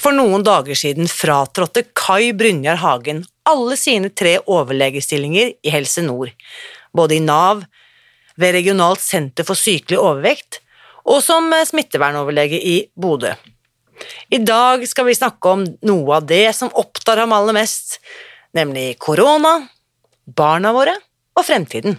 For noen dager siden fratrådte Kai Brynjar Hagen alle sine tre overlegestillinger i Helse Nord, både i Nav, ved Regionalt senter for sykelig overvekt og som smittevernoverlege i Bodø. I dag skal vi snakke om noe av det som opptar ham aller mest, nemlig korona, barna våre og fremtiden.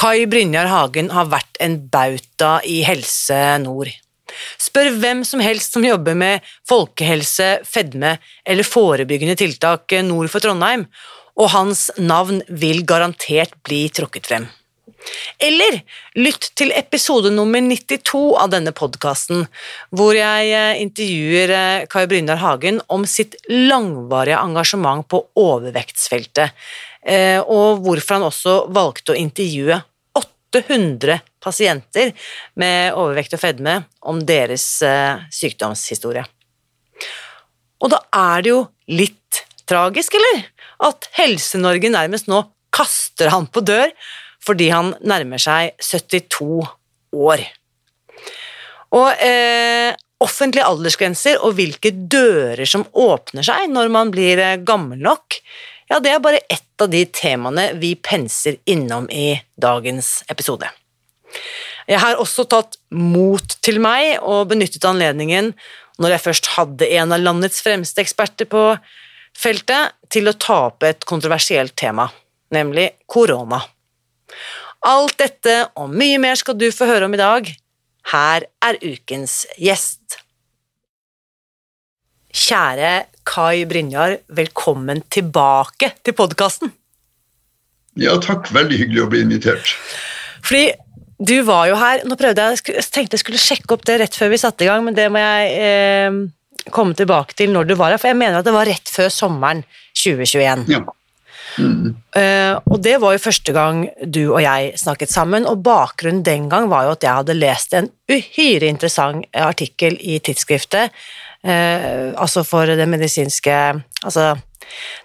Kai Brynjar Hagen har vært en bauta i Helse Nord. Spør hvem som helst som jobber med folkehelse, fedme eller forebyggende tiltak nord for Trondheim, og hans navn vil garantert bli trukket frem. Eller lytt til episode nummer 92 av denne podkasten, hvor jeg eh, intervjuer eh, Kai Brynjar Hagen om sitt langvarige engasjement på overvektsfeltet, eh, og hvorfor han også valgte å intervjue 800 pasienter med overvekt og fedme om deres eh, sykdomshistorie. Og da er det jo litt tragisk, eller? At Helse-Norge nærmest nå kaster han på dør fordi han nærmer seg 72 år. Og eh, offentlige aldersgrenser og hvilke dører som åpner seg når man blir eh, gammel nok, ja, det er bare ett av de temaene vi penser innom i dagens episode. Jeg har også tatt mot til meg og benyttet anledningen, når jeg først hadde en av landets fremste eksperter på feltet, til å ta opp et kontroversielt tema, nemlig korona. Alt dette og mye mer skal du få høre om i dag. Her er ukens gjest. Kjære Kai Brynjar, velkommen tilbake til podkasten. Ja, takk. Veldig hyggelig å bli invitert. Fordi du var jo her Nå prøvde jeg, jeg tenkte jeg skulle sjekke opp det rett før vi satte i gang, men det må jeg eh, komme tilbake til når du var her, for jeg mener at det var rett før sommeren 2021. Ja. Mm. Uh, og det var jo første gang du og jeg snakket sammen, og bakgrunnen den gang var jo at jeg hadde lest en uhyre interessant artikkel i tidsskriftet eh, altså for det medisinske Altså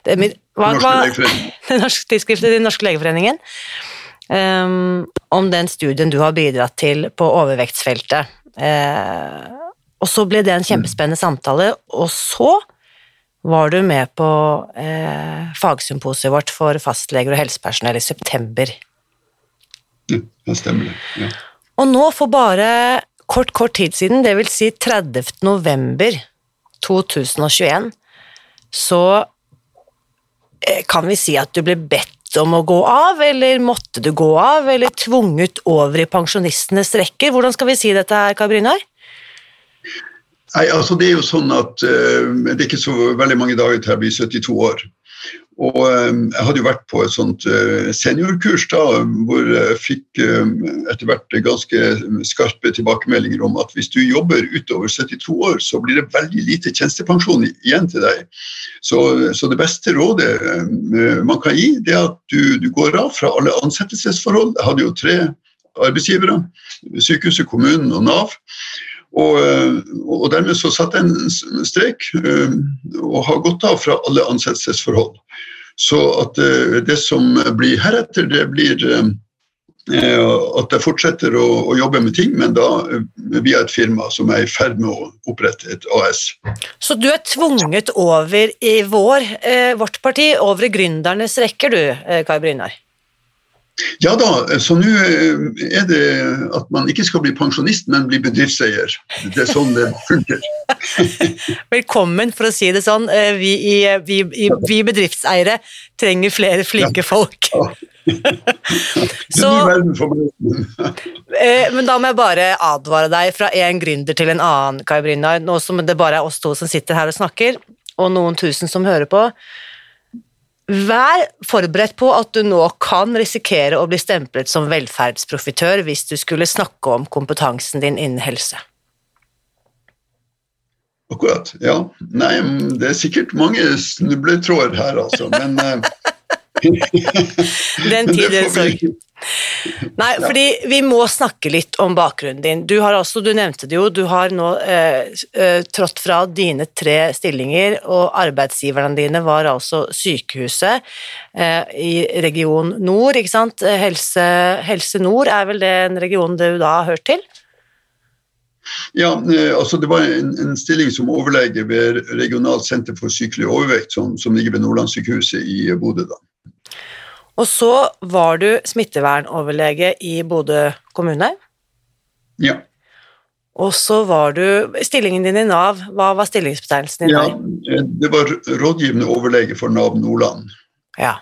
det, hva, hva, det norske tidsskriftet til Den norske legeforeningen. Um, om den studien du har bidratt til på overvektsfeltet. Eh, og så ble det en kjempespennende samtale, og så var du med på eh, fagsymposiet vårt for fastleger og helsepersonell i september. Ja, det stemmer. Ja. Og nå, for bare kort, kort tid siden, det vil si 30. november 2021, så eh, kan vi si at du ble bedt om å gå av, eller måtte du gå av, eller tvunget over i pensjonistenes rekker? Hvordan skal vi si dette her, Kai Brynar? Nei, altså Det er jo sånn at uh, det er ikke så veldig mange dager til jeg blir 72 år. Og um, Jeg hadde jo vært på et sånt uh, seniorkurs da, hvor jeg fikk um, etter hvert ganske skarpe tilbakemeldinger om at hvis du jobber utover 72 år, så blir det veldig lite tjenestepensjon igjen til deg. Så, så det beste rådet um, man kan gi, det er at du, du går av fra alle ansettelsesforhold. Jeg hadde jo tre arbeidsgivere, sykehuset, kommunen og Nav. Og, og, dermed så satte jeg en strek og har gått av fra alle ansettelsesforhold. Så at eh, det som blir heretter, det blir eh, at jeg fortsetter å, å, jobbe med ting, men da via et firma som er i ferd med å opprette et AS. Så du er tvunget over i vår, eh, vårt parti, over i gründernes rekker du, Kai Brynar? Ja da, så nå eh, er det at man ikke skal bli pensjonist, men bli bedriftseier. Det er sånn det funker. Velkommen, for å si det sånn. Eh, vi, i, vi, vi bedriftseiere trenger flere flinke ja. folk. Så, meg. men da må jeg bare advare deg fra en gründer til en annen, Kai Brynjar, nå som det bare er oss to som sitter her og snakker, og noen tusen som hører på. Vær forberedt på at du nå kan risikere å bli stemplet som velferdsprofitør hvis du skulle snakke om kompetansen din innen helse. Akkurat. Ja. Nei, det er sikkert mange snubletråder her, altså, men eh, Den tid den sorg. Nei, fordi vi må snakke litt om bakgrunnen din. Du har også, du nevnte det jo, du har nå eh, eh, trådt fra dine tre stillinger, og arbeidsgiverne dine var altså sykehuset eh, i region nord, ikke sant. Helse, Helse Nord er vel den regionen du da har hørt til? Ja, eh, altså Det var en, en, stilling som overlege ved Regionalt senter for sykelig overvekt, som, som ligger ved Nordlandssykehuset i Bodø. da. Og så var du smittevernoverlege i Bodø kommune. Ja. Og så var du Stillingen din i Nav, hva var stillingsbetegnelsen din ja, Det var rådgivende overlege for Nav Nordland. Ja.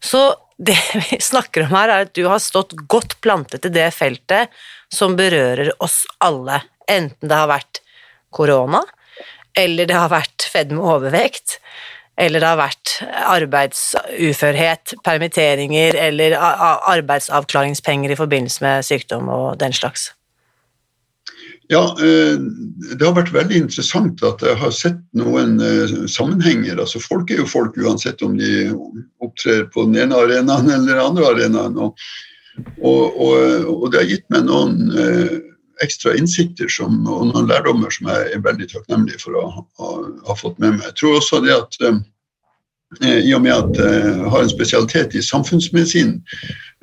Så det vi snakker om her, er at du har stått godt plantet i det feltet som berører oss alle, enten det har vært korona, eller det har vært fedme og overvekt, eller det har vært arbeidsuførhet, permitteringer eller arbeidsavklaringspenger i forbindelse med sykdom og den slags? Ja, eh, det har vært veldig interessant at jeg har sett noen eh, sammenhenger. Altså Folk er jo folk uansett om de opptrer på den ene arenaen eller den andre arenaen. Og, og, og, og det har gitt meg noen eh, ekstra innsikter som, og noen lærdommer som jeg er veldig takknemlig for å ha, ha fått med meg. Jeg tror også det at Eh, i og med at jeg eh, har en spesialitet i samfunnsmedisin,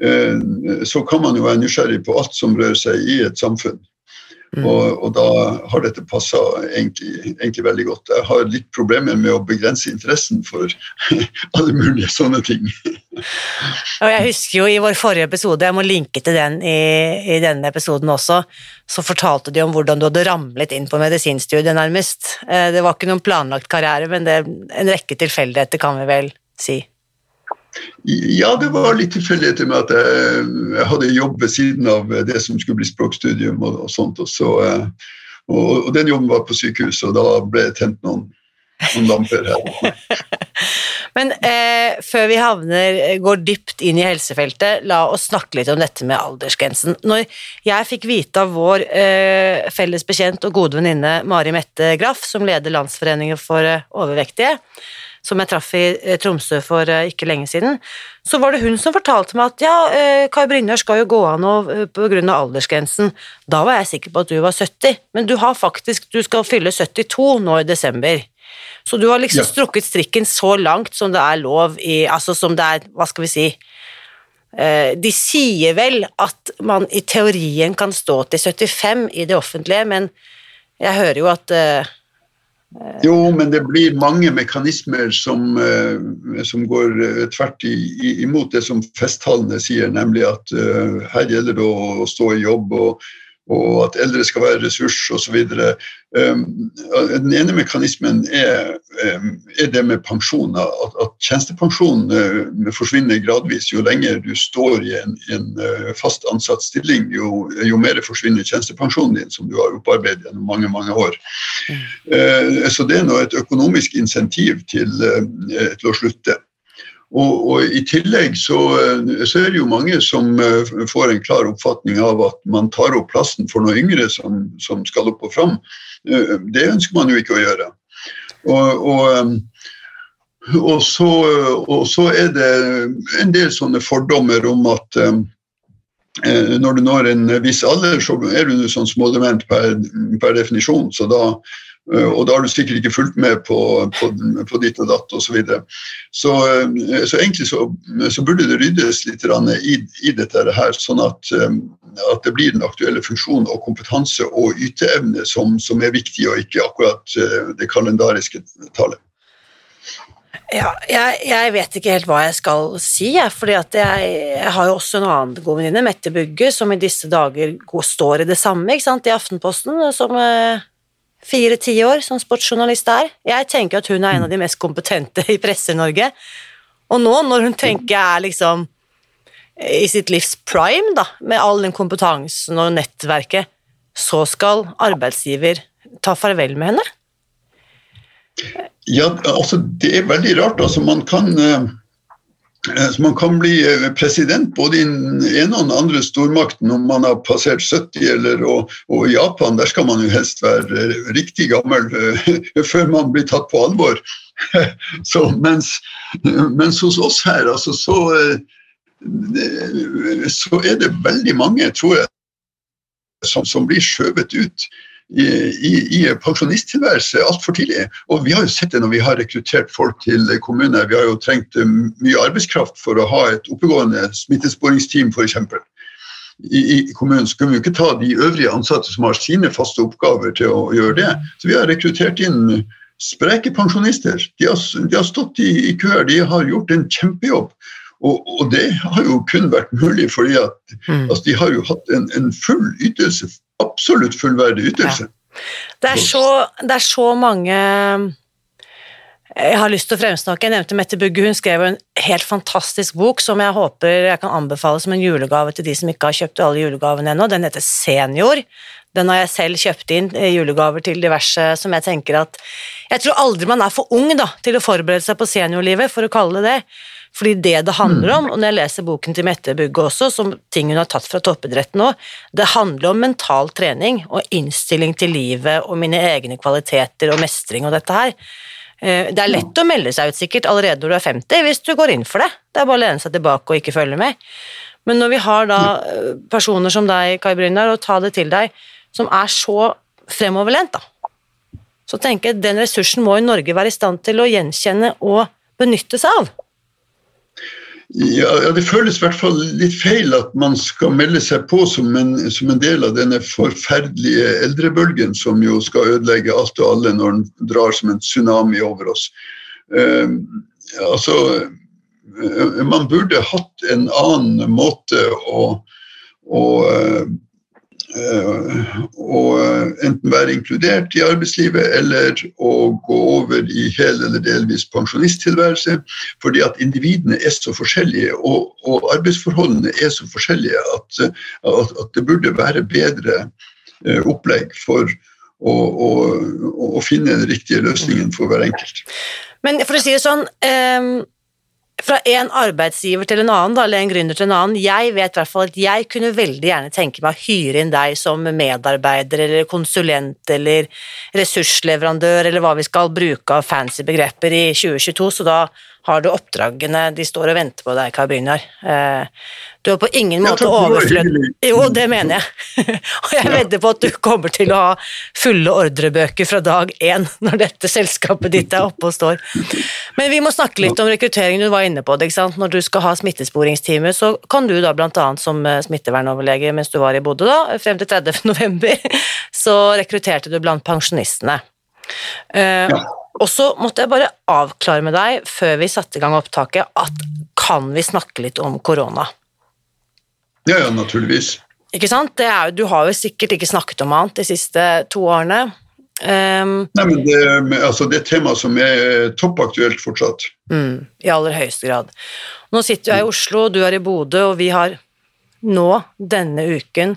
eh, så kan man jo være nysgjerrig på alt som rører seg i et samfunn. Mm. Og, og, da har dette passa egentlig, egentlig, veldig godt. Jeg har litt problemer med å begrense interessen for alle mulige sånne ting. og jeg husker jo i vår forrige episode, jeg må linke til den i, i denne episoden også, så fortalte de om hvordan du hadde ramlet inn på medisinstudiet, nærmest. Eh, det var ikke noen planlagt karriere, men det, en rekke tilfeldigheter, kan vi vel si. Ja, det var litt tilfeldigheter med at jeg, jeg, hadde jobb ved siden av det som skulle bli språkstudium og, og sånt. Og, så, eh, og, og, den jobben var på sykehuset, og da ble det tent noen, noen lamper her. Men eh, før vi havner, går dypt inn i helsefeltet, la oss snakke litt om dette med aldersgrensen. Når jeg fikk vite av vår eh, felles bekjent og gode venninne Mari Mette Graff, som leder Landsforeningen for eh, overvektige, som jeg traff i eh, Tromsø for eh, ikke lenge siden, så var det hun som fortalte meg at ja, eh, Kai Brynjar skal jo gå av nå pga. aldersgrensen. Da var jeg sikker på at du var 70, men du har faktisk, du skal fylle 72 nå i desember. Så du har liksom ja. strukket strikken så langt som det er lov i Altså som det er, hva skal vi si De sier vel at man i teorien kan stå til 75 i det offentlige, men jeg hører jo at jo, men det blir mange mekanismer som, eh, som går eh, tvert imot det som festtalene sier, nemlig at her gjelder det å stå i jobb og og at eldre skal være ressurs osv. Um, den ene mekanismen er, um, er det med pensjon. At, at tjenestepensjon uh, forsvinner gradvis. Jo lenger du står i en, en uh, fast ansatt stilling, jo, jo, mer forsvinner tjenestepensjonen din, som du har opparbeidet gjennom mange mange år. Mm. så det er nå et økonomisk insentiv til, til å slutte. Og, og, I tillegg så, så, er det jo mange som uh, får en klar oppfatning av at man tar opp plassen for noen yngre som, som skal opp og fram. Uh, det ønsker man jo ikke å gjøre. Og, og, og, så, så, er det en del sånne fordommer om at når du når en viss alder, så er du sånn smådement per, per definisjon. Så da, Eh, og da har du sikkert ikke fulgt med på, på, på ditt og datt osv. Så, videre. så eh, Så egentlig så, så, burde det ryddes litt i, i dette her, sånn at, eh, at, det blir den aktuelle funksjonen og kompetanse og yteevne som, som er viktig, og ikke akkurat det kalendariske tallet. Ja, jeg, jeg, vet ikke helt hva jeg skal si, jeg, fordi jeg, jeg, har jo også en annen god venninne, Mette Bugge, som i disse dager står i det samme ikke sant, i Aftenposten, som fire-ti år som sportsjournalist er. Jeg tenker at hun er en av de mest kompetente i Presse-Norge. Og nå, når hun tenker er liksom i sitt livs prime, da, med all den kompetansen og nettverket, så skal arbeidsgiver ta farvel med henne? Ja, altså det er veldig rart. Altså man kan Eh, så Man kan bli eh, president både i den ene og den andre stormakten om man har passert 70, eller, og, og, i Japan der skal man jo helst være riktig gammel før man blir tatt på alvor. så, mens, mens, hos oss her, altså, så, så er det veldig mange, tror jeg, som, som blir skjøvet ut i, i, i pensjonisttilværelse altfor tidlig. Og vi har jo sett det når vi har rekruttert folk til kommunene. Vi har jo trengt eh, mye arbeidskraft for å ha et oppegående smittesporingsteam, f.eks. I, I kommunen så kunne vi jo ikke ta de øvrige ansatte som har sine faste oppgaver, til å gjøre det. Så vi har rekruttert inn spreke pensjonister. De har, de har stått i, i køer, de har gjort en kjempejobb. Og, og, det har jo kun vært mulig fordi at mm. altså, de har jo hatt en, en full ytelse absolutt fullverdig ytelse. Ja. Det, er så, det er så mange jeg har lyst til å fremsnakke. Jeg nevnte Mette Bugge. Hun skrev en helt fantastisk bok som jeg håper jeg kan anbefale som en julegave til de som ikke har kjøpt alle julegavene ennå. Den heter Senior. Den har jeg selv kjøpt inn julegaver til diverse som jeg tenker at Jeg tror aldri man er for ung da, til å forberede seg på seniorlivet, for å kalle det det. Fordi det det handler om, og når jeg leser boken til Mette Bugge også, som ting hun har tatt fra toppidretten nå, det handler om mental trening og innstilling til livet og mine egne kvaliteter og mestring og dette her. Eh, det er lett å melde seg ut sikkert allerede når du er 50, hvis du går inn for det. Det er bare å lene seg tilbake og ikke følge med. Men når vi har da eh, personer som deg, Kai Brynjar, og ta det til deg, som er så fremoverlent, da, så tenker jeg at den ressursen må jo Norge være i stand til å gjenkjenne og benytte seg av. Ja, Det føles i hvert fall litt feil at man skal melde seg på som en, som en, del av denne forferdelige eldrebølgen som jo skal ødelegge alt og alle når den drar som en tsunami over oss. Eh, altså, uh, man burde hatt en annen måte å, å uh, å enten være inkludert i arbeidslivet eller å gå over i hel eller delvis pensjonisttilværelse. Fordi at individene er så forskjellige og, og arbeidsforholdene er så forskjellige at, at, at, det burde være bedre eh, opplegg for å, å, å, finne den riktige løsningen for hver enkelt. Men for å si det sånn, um fra en arbeidsgiver til en annen, eller en gründer til en annen. Jeg vet i hvert fall at jeg kunne veldig gjerne tenke meg å hyre inn deg som medarbeider eller konsulent eller ressursleverandør eller hva vi skal bruke av fancy begreper i 2022, så da har du oppdragene, de står og venter på deg, Kai Brynjar. Eh, du er på ingen måte overflødig Jo, det mener jeg. og jeg vedder på at du kommer til å ha fulle ordrebøker fra dag én når dette selskapet ditt er oppe og står. Men vi må snakke litt om rekruttering, du var inne på det. ikke sant? Når du skal ha smittesporingsteamet, så kan du da bl.a. som eh, smittevernoverlege mens du var i Bodø, da, frem til 30. november, så rekrutterte du blant pensjonistene. Uh, ja. Og så måtte jeg bare avklare med deg før vi satte i gang opptaket, at kan vi snakke litt om korona? Ja, ja, naturligvis. Ikke sant? Er, du har jo sikkert ikke snakket om annet de siste to årene. Um, Nei, men det, altså det er et tema som er toppaktuelt fortsatt. Mm, I aller høyeste grad. Nå sitter jeg i Oslo, du er i Bodø, og vi har nå, denne uken,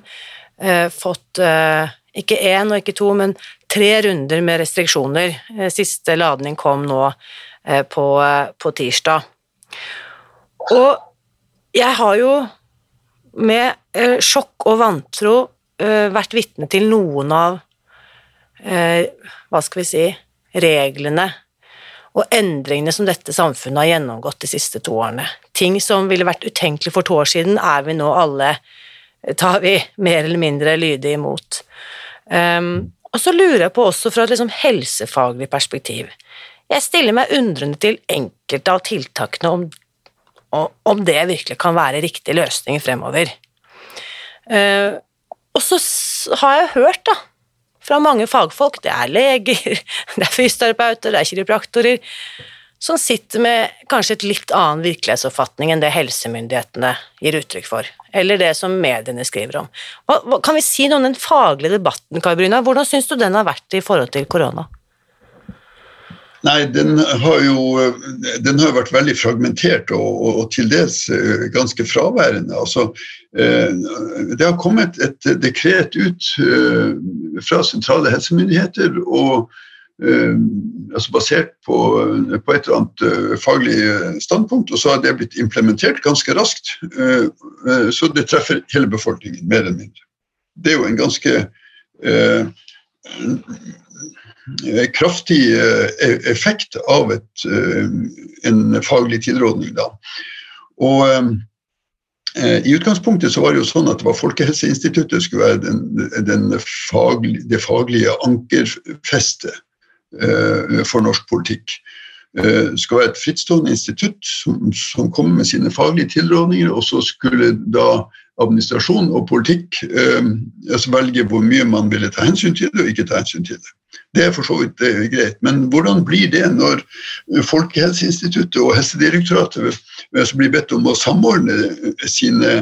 eh, fått eh, ikke én og ikke to, men tre runder med restriksjoner. Eh, siste ladning kom nå eh, på, eh, på tirsdag. Og jeg har jo med sjokk og vantro vært vitne til noen av hva skal vi si reglene og endringene som dette samfunnet har gjennomgått de siste to årene. Ting som ville vært utenkelig for to år siden, er vi nå alle tar vi mer eller mindre lydig imot. Um, Og så lurer jeg på også fra et liksom helsefaglig perspektiv. Jeg stiller meg undrende til enkelte av tiltakene om, om det virkelig kan være riktig løsning fremover. Uh, og så har jeg hørt da, fra mange fagfolk, det er leger, det er fysioterapeuter, det er kiropraktorer, som sitter med kanskje et litt annen virkelighetsoppfatning enn det helsemyndighetene gir uttrykk for, eller det som mediene skriver om. Hva, kan vi si noe om den faglige debatten, Kai Bryna? Hvordan syns du den har vært i forhold til korona? Nei, den har jo den har vært veldig fragmentert og, og, og til dels eh, ganske fraværende. Altså, eh, det har kommet et dekret ut eh, fra sentrale helsemyndigheter og altså basert på, på, et eller annet faglig standpunkt, og så har det blitt implementert ganske raskt. Så det treffer hele befolkningen, mer eller mindre. Det er jo en ganske Eh, kraftig eh, effekt av et, eh, en faglig tilrådning. Da. Og i utgangspunktet så var det jo sånn at det var Folkehelseinstituttet skulle være den, den faglige, det faglige ankerfestet for norsk politikk. Det skal være et frittstående institutt som, som kommer med sine faglige tilrådninger, og så skulle da administrasjon og politikk eh, altså velge hvor mye man ville ta hensyn til det og ikke ta hensyn til det. Det er for så vidt er greit, men hvordan blir det når Folkehelseinstituttet og Helsedirektoratet blir bedt om å samordne sine,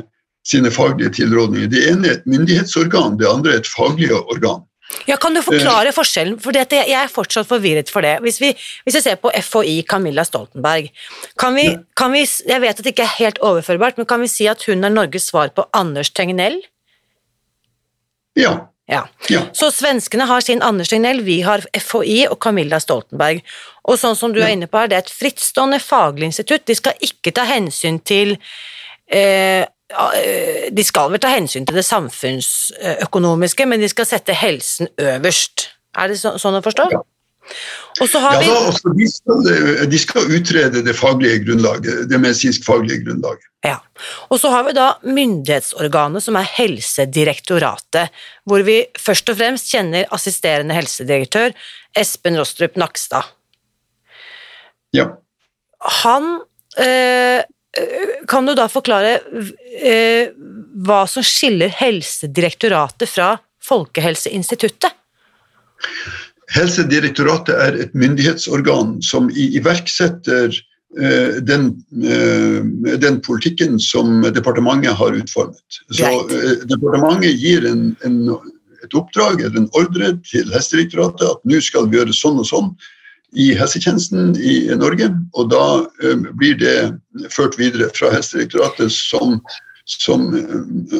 sine faglige tilrådninger? Det ene er et myndighetsorgan, det andre er et faglig organ. Ja, Kan du forklare forskjellen? For jeg er fortsatt forvirret for det. Hvis vi, hvis vi ser på FHI Camilla Stoltenberg, kan vi, kan vi, Jeg vet at det ikke er helt overførbart, men kan vi si at hun er Norges svar på Anders Tegnell? Ja. Ja. ja. Så svenskene har sin Anders Tegnell, vi har FHI og Camilla Stoltenberg. Og sånn som du er inne på her, det er et frittstående faglig institutt. De skal ikke ta hensyn til eh, eh De skal vel ta hensyn til det samfunnsøkonomiske, men de skal sette helsen øverst. Er det så, sånn å forstå? Ja. Og så har ja, vi... Da, altså, de, skal, de, skal, utrede det faglige grunnlaget, det medisinsk-faglige grunnlaget. Ja, Og så har vi da myndighetsorganet som er Helsedirektoratet, hvor vi først og fremst kjenner assisterende helsedirektør Espen Rostrup Nakstad. Ja. Han øh, Kan du da forklare øh, hva som skiller Helsedirektoratet fra Folkehelseinstituttet? Helsedirektoratet er et myndighetsorgan som iverksetter eh, den, eh, den, politikken som departementet har utformet. Så Greit. Departementet gir en, en, et oppdrag eller en ordre til Helsedirektoratet at nå skal vi gjøre sånn og sånn i helsetjenesten i Norge. Og da blir det ført videre fra Helsedirektoratet som som,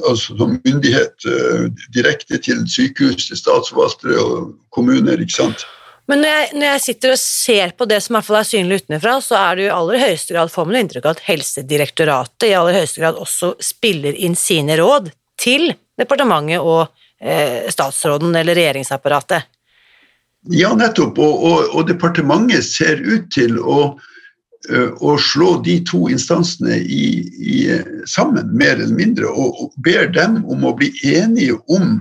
altså, som myndighet uh, direkte til sykehus, til statsforvaltere og kommuner. ikke sant? Men når jeg, når jeg, sitter og ser på det som i hvert fall er synlig utenfra, så er det jo i aller høyeste grad får man inntrykk av at Helsedirektoratet i aller høyeste grad også spiller inn sine råd til departementet og eh, statsråden eller regjeringsapparatet. Ja, nettopp. Og, og, og departementet ser ut til å Eh, å slå de to instansene i, i, sammen, mer eller mindre, og, og, ber dem om å bli enige om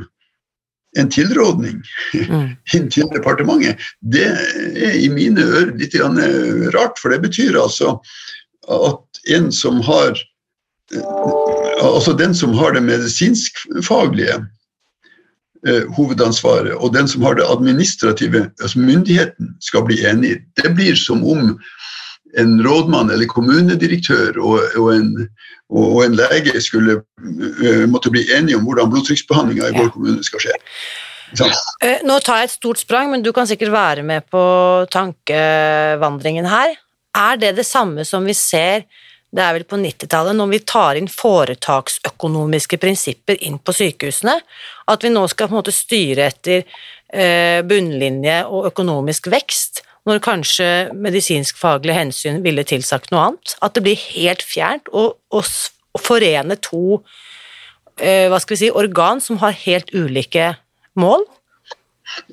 en tilrådning mm. inn til departementet, det er i mine ører litt rart. For det betyr altså at en som har Altså den som har det medisinskfaglige eh, hovedansvaret, og den som har det administrative, altså myndigheten, skal bli enig. Det blir som om en rådmann eller kommunedirektør og, og, en, og, en, lege skulle uh, måtte bli enige om hvordan blodtrykksbehandlinga i ja. vår kommune skal skje. Uh, nå tar jeg et stort sprang, men du kan sikkert være med på tankevandringen her. Er det det samme som vi ser det er vel på 90-tallet, når vi tar inn foretaksøkonomiske prinsipper inn på sykehusene, at vi nå skal på en måte styre etter uh, bunnlinje og økonomisk vekst, når kanskje medisinskfaglige hensyn ville tilsagt noe annet. At det blir helt fjernt å forene to eh, hva skal vi si, organ som har helt ulike mål.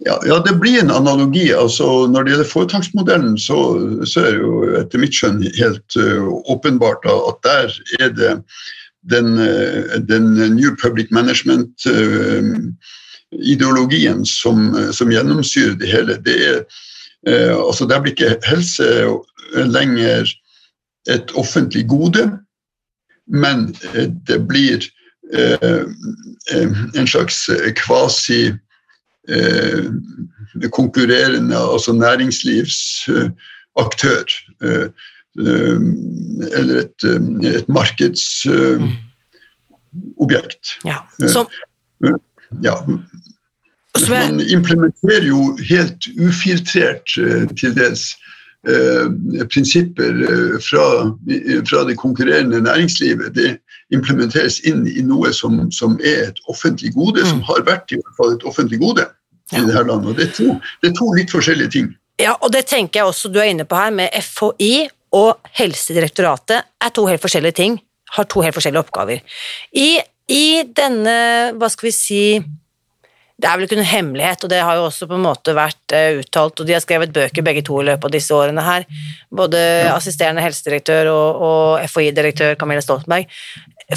Ja, ja, det blir en analogi. altså Når det gjelder foretaksmodellen, så, så er det jo etter mitt skjønn helt uh, åpenbart at der er det den, uh, den New Public Management uh, ideologien som, som gjennomsyrer det hele. Det er, uh, altså Der blir ikke helse lenger et offentlig gode, men det blir eh, en slags kvasi eh, konkurrerende, altså næringslivsaktør. Eh, eh, eller et, et markedsobjekt. Ja. Som, ja. Man implementerer jo helt ufiltrert til dels prinsipper fra, fra, det konkurrerende næringslivet. Det implementeres inn i noe som, som er et offentlig gode, mm. som har vært i hvert fall et offentlig gode i dette landet. Og det er, to, det er to litt forskjellige ting. Ja, og det tenker jeg også du er inne på her, med FHI og Helsedirektoratet er to helt forskjellige ting, har to helt forskjellige oppgaver. I, i denne, hva skal vi si det er vel ikke noen hemmelighet, og det har jo også på en måte vært uh, uttalt, og de har skrevet bøker begge to i løpet av disse årene her, både ja. assisterende helsedirektør og, og FHI-direktør Camilla Stoltenberg.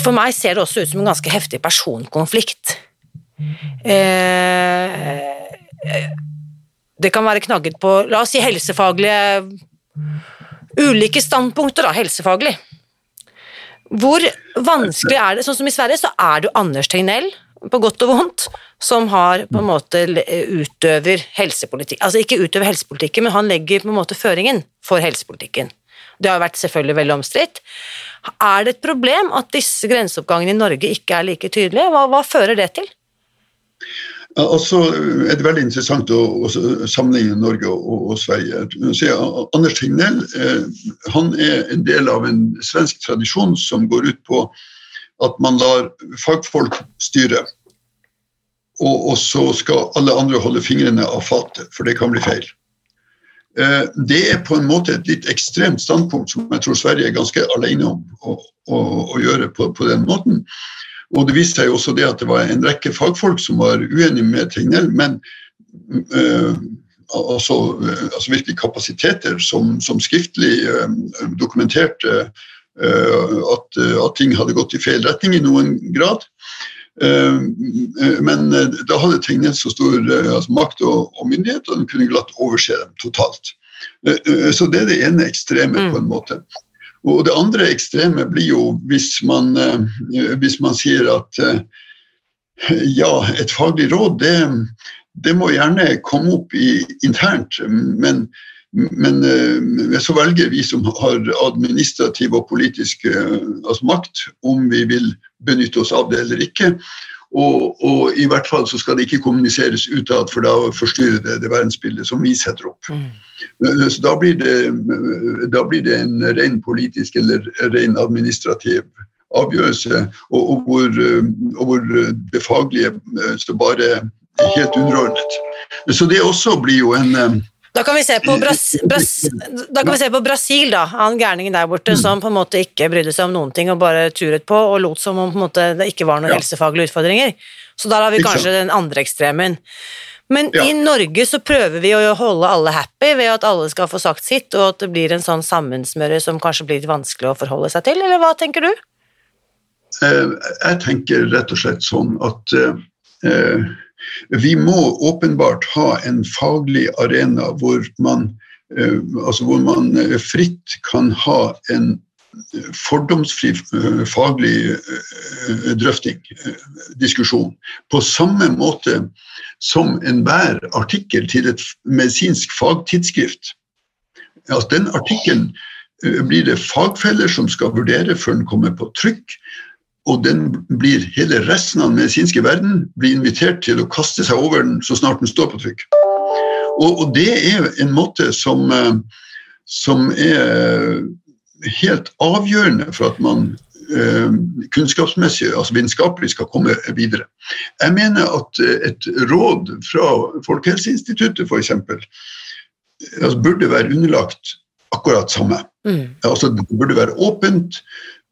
For meg ser det også ut som en ganske heftig personkonflikt. Uh, det kan være knagget på, la oss si helsefaglige Ulike standpunkter, da, helsefaglig. Hvor vanskelig er det Sånn som i Sverige, så er det jo Anders Tegnell, på godt og vondt, som har på en måte utøver helsepolitikk Altså ikke utøver helsepolitikken, men han legger på en måte føringen for helsepolitikken. Det har vært selvfølgelig veldig omstridt. Er det et problem at disse grenseoppgangene i Norge ikke er like tydelige? Hva, hva fører det til? Altså er det veldig interessant å, å sammenligne Norge og, og Sverige. Anders Tegnell eh, han er en del av en svensk tradisjon som går ut på at man lar fagfolk styre. Og, og så skal alle andre holde fingrene av fatet, for det kan bli feil. Eh, det er på en måte et litt ekstremt standpunkt som jeg tror Sverige er ganske alene om å, å, å gjøre på, på den måten. Og det viste seg jo også det at det var en rekke fagfolk som var uenige med Tegnell, men øh, altså, altså, virkelig kapasiteter som, som skriftlig øh, dokumenterte øh, at, at, ting hadde gått i feil retning i noen grad. Men da hadde Tegnell så stor altså, makt og, og, myndighet, og den kunne glatt overse dem totalt. Så det er det ene ekstreme, på en mm. måte. Og det andre ekstreme blir jo hvis man, eh, hvis man sier at eh, ja, et faglig råd, det, det må gjerne komme opp i, internt, men, men eh, så velger vi som har administrativ og politisk altså makt, om vi vil benytte oss av det eller ikke. Og, og, i hvert fall så skal det ikke kommuniseres utad, for da forstyrrer det det verdensbildet som vi setter opp. Mm. Eh, så da blir, det, da blir, det, en ren politisk eller ren administrativ avgjørelse, og, og, hvor, og hvor, det faglige står bare helt underordnet. Så det også blir jo en da kan vi se på, Bras Bras da kan vi se på Brasil, da, han gærningen der borte mm. som på en måte ikke brydde seg om noen ting og bare turet på og lot som om måte det ikke var noen ja. helsefaglige utfordringer. Så der har vi kanskje den andre ekstremen. Men ja. i Norge så prøver vi å holde alle happy ved at alle skal få sagt sitt, og at det blir en sånn sammensmøre som kanskje blir litt vanskelig å forholde seg til, eller hva tenker du? Eh, jeg tenker rett og slett sånn at uh, vi må åpenbart ha en faglig arena hvor man, eh, altså hvor man eh, fritt kan ha en fordomsfri eh, faglig drøfting, diskusjon, på samme måte som enhver artikkel til et medisinsk fagtidsskrift. Altså, den artikkelen blir det fagfeller som skal vurdere før den kommer på trykk og den blir hele resten av den medisinske verden blir invitert til å kaste seg over den så snart den står på trykk. Og, og det er en måte som, eh, som, er helt avgjørende for at man eh, kunnskapsmessig, altså vitenskapelig, skal komme videre. Jeg mener at et råd fra Folkehelseinstituttet f.eks. Altså, burde være underlagt akkurat samme. Mm. Altså, det burde være åpent.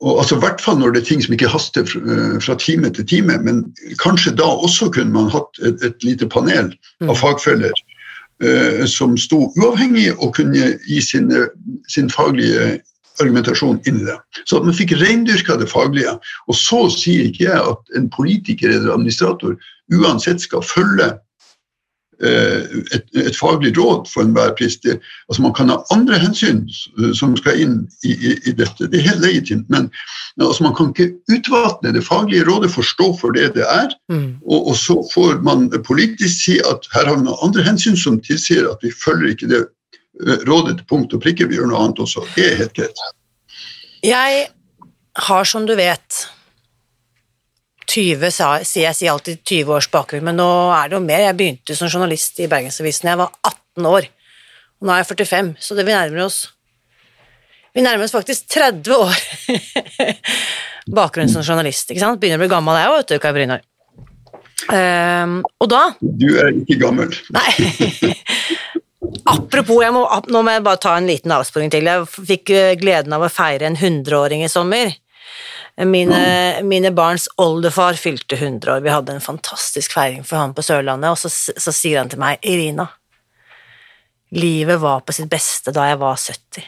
Og altså, hvert fall når det er ting som ikke haster eh, fra time til time. Men kanskje da også kunne man hatt et, et lite panel av mm. fagfeller uh, som sto uavhengig og kunne gi sin, sin faglige argumentasjon inn i det. Så at man fikk reindyrka det faglige. Og så sier ikke jeg at en politiker eller administrator uansett skal følge Eh, et, et, faglig råd for enhver pris. Det, altså man kan ha andre hensyn som skal inn i, i, i dette, det er helt legitimt. Men altså man kan ikke utvatne det faglige rådet, forstå for det det er. Mm. Og, og, så får man politisk si at her har vi noen andre hensyn som tilsier at vi følger ikke det eh, rådet til punkt og prikke, vi gjør noe annet også. Det er helt greit. Jeg har, som du vet 20, sier jeg sier alltid 20 års bakgrunn, men nå er det jo mer. Jeg begynte som journalist i Bergensavisen da jeg var 18 år. Og nå er jeg 45, så det vi nærmer oss Vi nærmer oss faktisk 30 år bakgrunn som journalist. ikke sant? Begynner å bli gammel jeg òg, vet du, Kai Brynjar. Um, og da Du er ikke gammel. Nei. Apropos, må, nå må jeg bare ta en liten avsporing til. Jeg fikk eh, gleden av å feire en 100-åring i sommer. Mine, mine, barns oldefar fylte 100 år, vi hadde en fantastisk feiring for han på Sørlandet, og så, så sier han til meg, Irina, livet var på sitt beste da jeg var 70.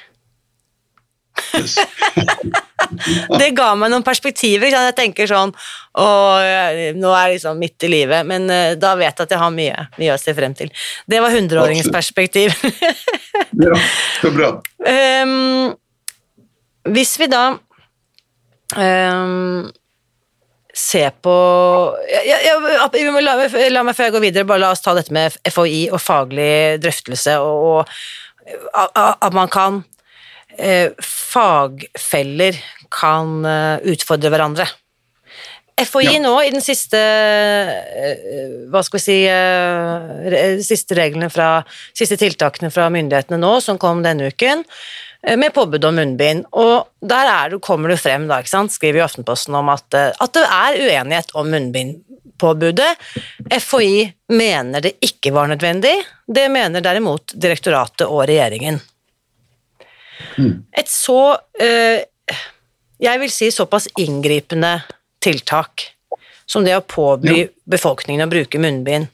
Det ga meg noen perspektiver. Jeg tenker sånn og Nå er jeg liksom midt i livet, men uh, da vet jeg at jeg har mye, mye å se frem til. Det var hundreåringens perspektiv. ja, så bra. Um, hvis vi da um, se på ja, ja, la, la, meg før jeg går videre, bare la oss ta dette med FHI og faglig drøftelse, og, og at man kan eh, Fagfeller kan uh, utfordre hverandre. FHI ja. nå, i den siste uh, Hva skal vi si uh, Siste reglene fra Siste tiltakene fra myndighetene nå, som kom denne uken, Eh, med påbud om munnbind. Og der det, kommer det frem, da, skriver i Aftenposten om at, eh, at, det er uenighet om munnbindpåbudet. FHI mener det ikke var nødvendig, det mener derimot direktoratet og regjeringen. Mm. Et så eh, jeg vil si såpass inngripende tiltak som det å påby befolkningen å bruke munnbind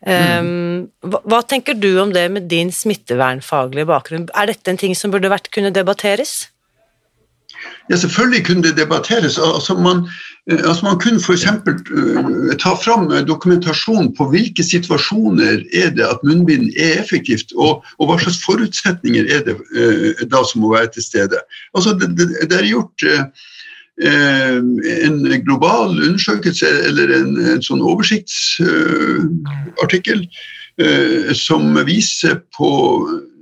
Mm. Hva, hva, tenker du om det med din smittevernfaglige bakgrunn? Er dette en ting som burde vært kunne debatteres? Ja, selvfølgelig kunne det debatteres. Altså man, eh, altså man kunne f.eks. Uh, ta fram dokumentasjon på hvilke situasjoner er det at munnbind er effektivt, og, og hva slags forutsetninger er det uh, da som må være til stede. Altså det, det, det er gjort uh, Eh, en global undersøkelse eller en, en sånn oversiktsartikkel eh, som viser på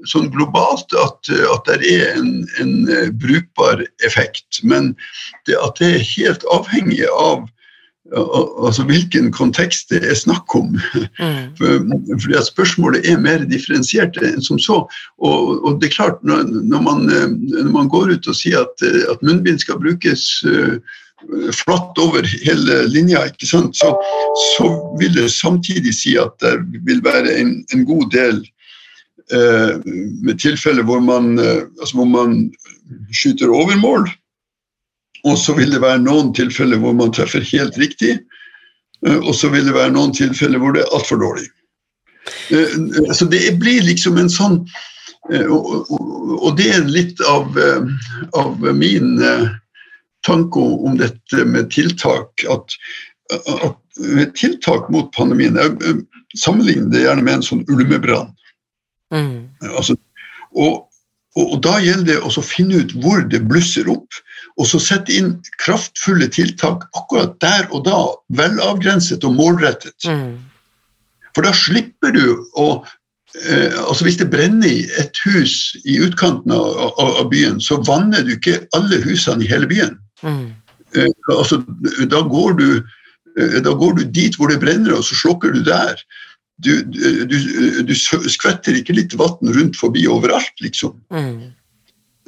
sånn globalt at, at det er en, en, brukbar effekt. Men det, at det er helt avhengig av altså hvilken kontekst det er snakk om. Mm. For, fordi Spørsmålet er mer differensiert enn som så. Og, og det er klart, når, når, man, når, man, går ut og sier at, at munnbind skal brukes uh, flatt over hele linja, så, så, vil det samtidig si at det vil være en, en god del uh, med tilfeller hvor man, uh, altså hvor man skyter over mål og så vil det være noen tilfeller hvor man treffer helt riktig, eh, og så vil det være noen tilfeller hvor det er altfor dårlig. Eh, så det blir liksom en sånn eh, Og det er litt av, av min tanke om dette med tiltak. At, at tiltak mot pandemien Jeg sammenligner det gjerne med en sånn ulmebrann. Mm. Altså, og, og, og, da gjelder det å finne ut hvor det blusser opp, og så sette inn kraftfulle tiltak akkurat der og da, velavgrenset og målrettet. Mm. For da slipper du å eh, altså Hvis det brenner i et hus i utkanten av, av, av, byen, så vanner du ikke alle husene i hele byen. Mm. Eh, altså, da går, du, eh, da går du dit hvor det brenner, og så slukker du der. Du, du, du skvetter ikke litt vann rundt forbi overalt, liksom. Mm.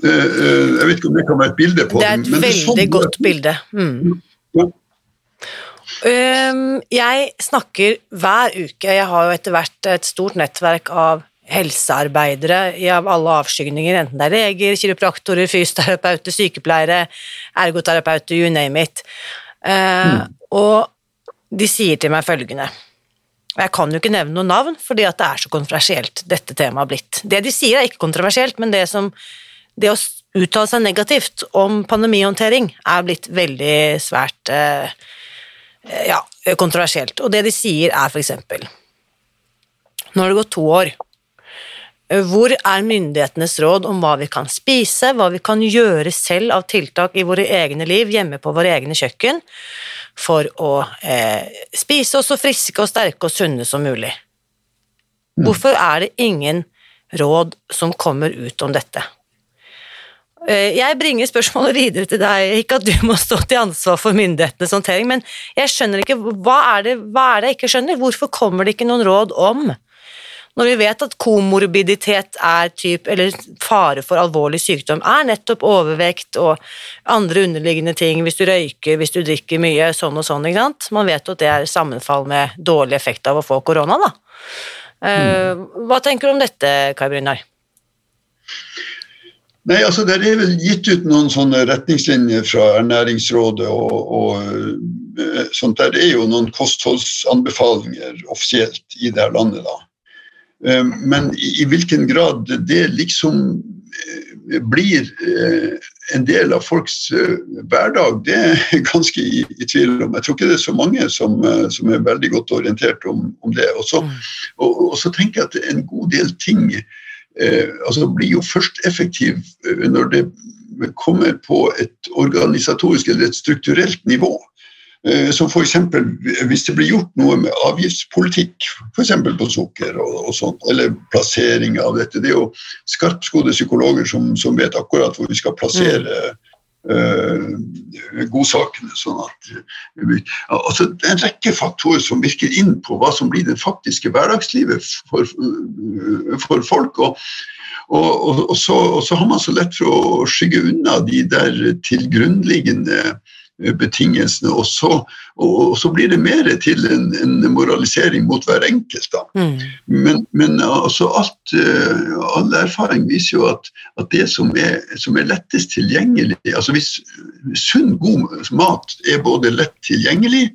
Eh, eh, jeg vet ikke om det kan være et bilde på det. er et det, veldig sånn, godt bilde. Mm. Ja. Um, jeg snakker hver uke, jeg har jo etter hvert et stort nettverk av helsearbeidere i alle avskygninger, enten det er leger, kiropraktorer, fysioterapeuter, sykepleiere, ergoterapeuter, you name it. Uh, mm. Og de sier til meg følgende jeg kan jo ikke nevne noe navn, fordi at det er så kontroversielt, dette temaet har blitt. Det de sier er ikke kontroversielt, men det som det å uttale seg negativt om pandemihåndtering er blitt veldig svært eh, ja, kontroversielt. Og det de sier er eksempel Nå har det gått to år. Hvor er myndighetenes råd om hva vi kan spise, hva vi kan gjøre selv av tiltak i våre egne liv, hjemme på våre egne kjøkken, for å eh, spise oss så friske og sterke og sunne som mulig? Mm. Hvorfor er det ingen råd som kommer ut om dette? Eh, jeg bringer spørsmålet videre til deg, ikke at du må stå til ansvar for myndighetenes håndtering, men jeg skjønner ikke, hva er, det, hva er det jeg ikke skjønner? Hvorfor kommer det ikke noen råd om, når vi vet at komorbiditet er typ, eller fare for alvorlig sykdom, er nettopp overvekt og andre underliggende ting, hvis du røyker, hvis du drikker mye, sånn og sånn, ikke sant? Man vet jo at det er sammenfall med dårlig effekt av å få korona, da. Mm. Hva tenker du om dette, Kai Brynjar? Nei, altså Det er vel gitt ut noen sånne retningslinjer fra Ernæringsrådet og, og eh, sånt der. Det er jo noen kostholdsanbefalinger offisielt i det her landet. da. Eh, men i, i hvilken grad det liksom eh, blir en del av folks hverdag, det er jeg ganske i, i, tvil om. Jeg tror ikke det er så mange som, som er veldig godt orientert om, om det. Og så, mm. og, og så tenker jeg at en god del ting altså blir jo først effektiv eh, når det kommer på et organisatorisk eller et strukturelt nivå. Eh, som f.eks. hvis det blir gjort noe med avgiftspolitikk, f.eks. på sukker og, og, sånt, eller plassering av dette. Det er jo skarpskodde psykologer som, som, vet akkurat hvor vi skal plassere mm godsakene. Sånn at, altså, det er en rekke faktorer som virker inn på hva som blir det faktiske hverdagslivet for, uh, for folk. og, og, og, så, og, så, har man så lett for å skygge unna de der tilgrunnliggende betingelsene. Og så, og, så blir det mer til en, en moralisering mot hver enkelt. Mm. Men, men altså alt, eh, all erfaring viser jo at, at det som er, som er, lettest tilgjengelig altså Hvis sunn, god mat er både lett tilgjengelig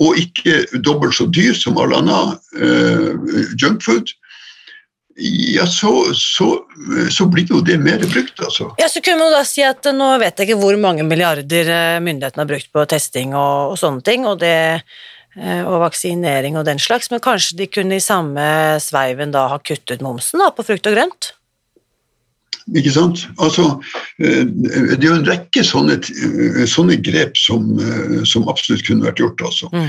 og ikke dobbelt så dyr som all annen uh, junkfood, ja, så, så, så, blir jo det mer brukt, altså. Ja, så kunne man da si at Nå vet jeg ikke hvor mange milliarder eh, myndighetene har brukt på testing og, og sånne ting, og, det, eh, og vaksinering og den slags, men kanskje de kunne i samme sveiven da ha kuttet momsen da, på frukt og grønt? Ikke sant? Altså, eh, det er jo en rekke sånne, sånne grep som, som, absolutt kunne vært gjort. Altså. Mm.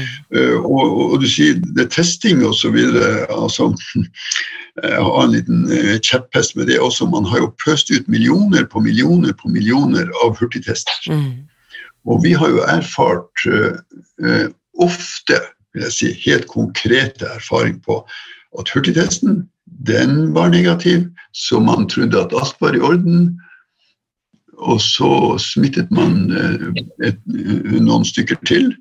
Og, og, du sier det er testing osv. Altså, jeg eh, har en liten eh, kjepphest med det også. Man har jo pøst ut millioner på millioner på millioner av hurtigtester. Mm. Og vi har jo erfart uh, ofte, vil jeg si, helt konkrete erfaring på at hurtigtesten den var negativ, så man trodde at alt var i orden. Og så smittet man uh, et, noen stykker til.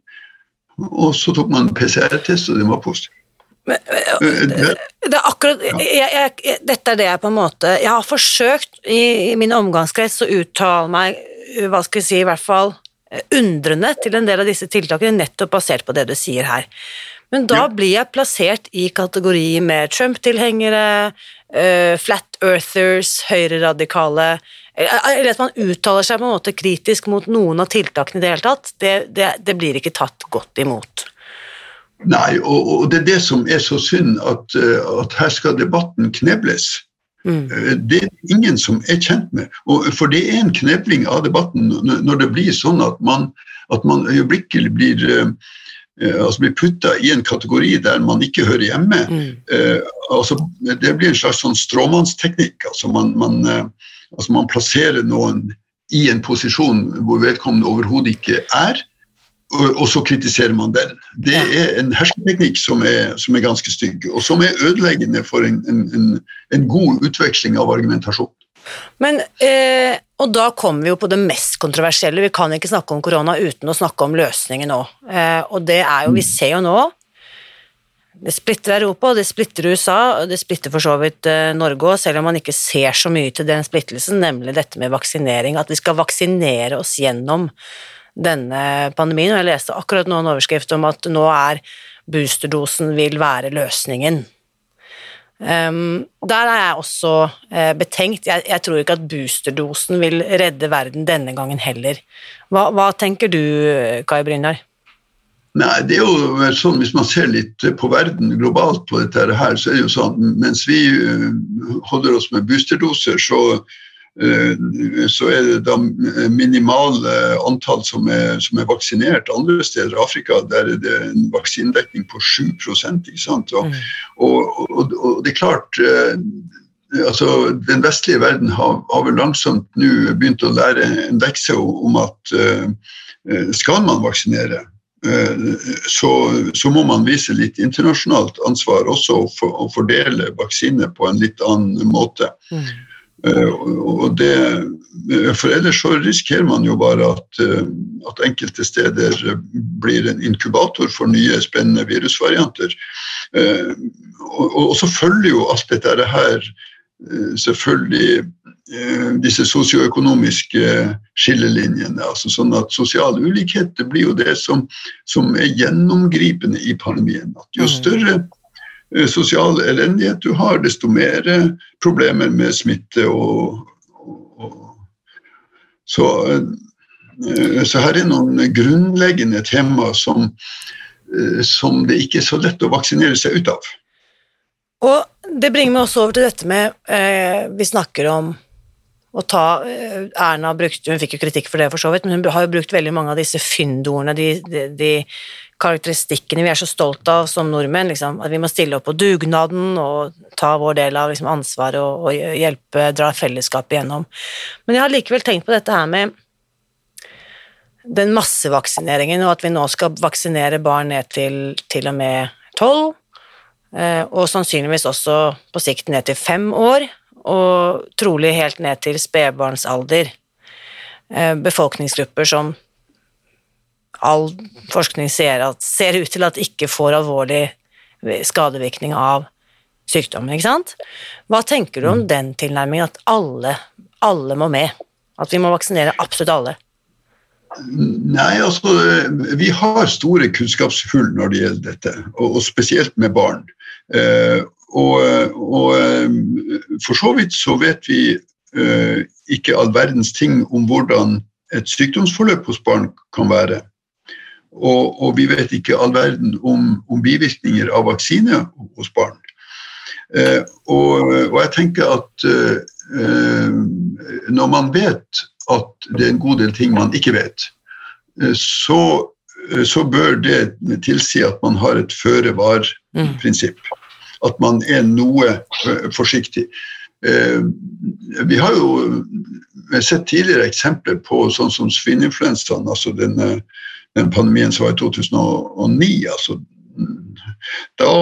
Og så tok man PCR-test, og den var positiv. Men, det er akkurat jeg, jeg, Dette er det jeg på en måte Jeg har forsøkt i, i min omgangskrets å uttale meg, hva skal jeg si, i hvert fall undrende til en del av disse tiltakene, nettopp basert på det du sier her. Men da blir jeg plassert i kategori med Trump-tilhengere, uh, flat earthers, høyreradikale Eller at man uttaler seg på en måte kritisk mot noen av tiltakene i det hele tatt. Det, det, det blir ikke tatt godt imot. Nei, og, og, det er det som er så synd, at, eh, at her skal debatten knebles. Mm. Eh, det er ingen som er kjent med. Og, for det er en knebling av debatten når det blir sånn at man, at man øyeblikkelig blir altså blir putta i en kategori der man ikke hører hjemme. Mm. Eh, altså, det blir en slags sånn stråmannsteknikk. Altså man, man, eh, altså man plasserer noen i en posisjon hvor vedkommende overhodet ikke er og så kritiserer man den. Det er en hersketeknikk som er, som er ganske stygg, og som er ødeleggende for en, en, en god utveksling av argumentasjon. Men, eh, og da kommer vi jo på det mest kontroversielle. Vi kan ikke snakke om korona uten å snakke om løsningen nå. Eh, og det er jo, vi mm. ser jo nå det splitter Europa, det splitter USA, det splitter for så vidt eh, Norge òg, selv om man ikke ser så mye til den splittelsen, nemlig dette med vaksinering. At vi skal vaksinere oss gjennom denne pandemien, og jeg leste akkurat nå en overskrift om at nå er boosterdosen vil være løsningen. Um, der er jeg også uh, betenkt. Jeg, jeg, tror ikke at boosterdosen vil redde verden denne gangen heller. Hva, hva tenker du, Kai Brynjar? Nei, det er jo sånn Hvis man ser litt på verden globalt på dette her, så er det jo sånn mens vi holder oss med boosterdoser, så Eh, så er det da minimale antall som er, som er, vaksinert. Andre steder i Afrika der er det en vaksinedekning på 7 ikke sant? Og, mm. og, og, og det er klart eh, altså Den vestlige verden har, har vel langsomt nå begynt å lære en lekse om at skal man vaksinere, så, så, må man vise litt internasjonalt ansvar også for, å fordele vaksiner på en litt annen måte. Mm. Eh, det, for ellers så risikerer man jo bare at, eh, at, enkelte steder blir en inkubator for nye, spennende virusvarianter. Eh, og, og så følger jo alt dette her selvfølgelig disse sosioøkonomiske skillelinjene. altså sånn at Sosial ulikhet det blir jo det som, som er gjennomgripende i pandemien. At jo mm. større Eh, sosial elendighet du har, desto mer eh, problemer med smitte. Og, og, og. Så, eh, så, her er noen grunnleggende tema som, som det ikke er så lett å vaksinere seg ut av. Og det bringer meg også over til dette med eh, Vi snakker om å ta Erna brukte, Hun fikk jo kritikk for det, for så vidt, men hun har jo brukt veldig mange av disse fyndordene, de, de, de karakteristikkene vi er så stolte av som nordmenn. Liksom, at vi må stille opp på dugnaden og ta vår del av liksom, ansvaret og, og, hjelpe, dra fellesskapet igjennom. Men jeg har likevel tenkt på dette her med den massevaksineringen, og at vi nå skal vaksinere barn ned til til og med tolv, eh, og sannsynligvis også på sikt ned til fem år, og trolig helt ned til spedbarnsalder. Eh, befolkningsgrupper som all forskning ser, at, ser ut til at ikke får alvorlig skadevirkning av sykdommen. ikke sant? Hva tenker du om mm. den tilnærmingen, at alle, alle må med? At vi må vaksinere absolutt alle? Nei, altså Vi har store kunnskapshull når det gjelder dette, og, og spesielt med barn. Eh, og, og, eh, for så vidt så vet vi eh, ikke all verdens ting om hvordan et sykdomsforløp hos barn kan være. Og, og, vi vet ikke all verden om, om bivirkninger av vaksine hos barn. Eh, og, og, jeg tenker at eh, når man vet at det er en god del ting man ikke vet, eh, så, så, bør det tilsi at man har et føre-var-prinsipp. At man er noe eh, forsiktig. Eh, vi har jo sett tidligere eksempler på sånn som svineinfluensaen, altså denne den pandemien som var i 2009. altså da,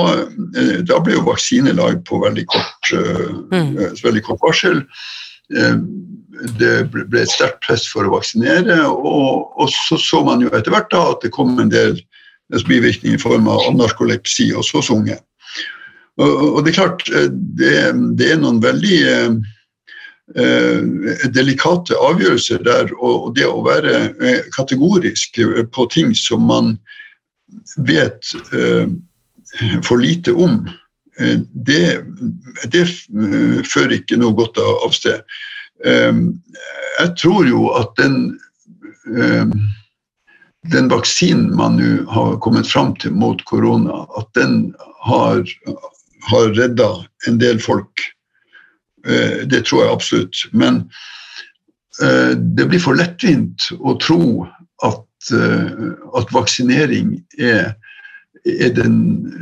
eh, da ble jo vaksine laget på veldig kort, mm. uh, veldig kort varsel. Det ble et sterkt press for å vaksinere, og, og, så så man jo etter hvert da at det kom en del bivirkninger i form av narkolepsi hos så unge. Og, og, det er klart, det, det er noen veldig Eh, delikate avgjørelser der, og det å være eh, kategorisk på ting som man vet eh, for lite om, det, det fører ikke noe godt av sted. Jeg tror jo at den, den vaksinen man nå har kommet fram til mot korona, at den har, har redda en del folk Eh, det tror jeg absolutt. Men eh, det blir for lettvint å tro at, eh, at vaksinering er, er, den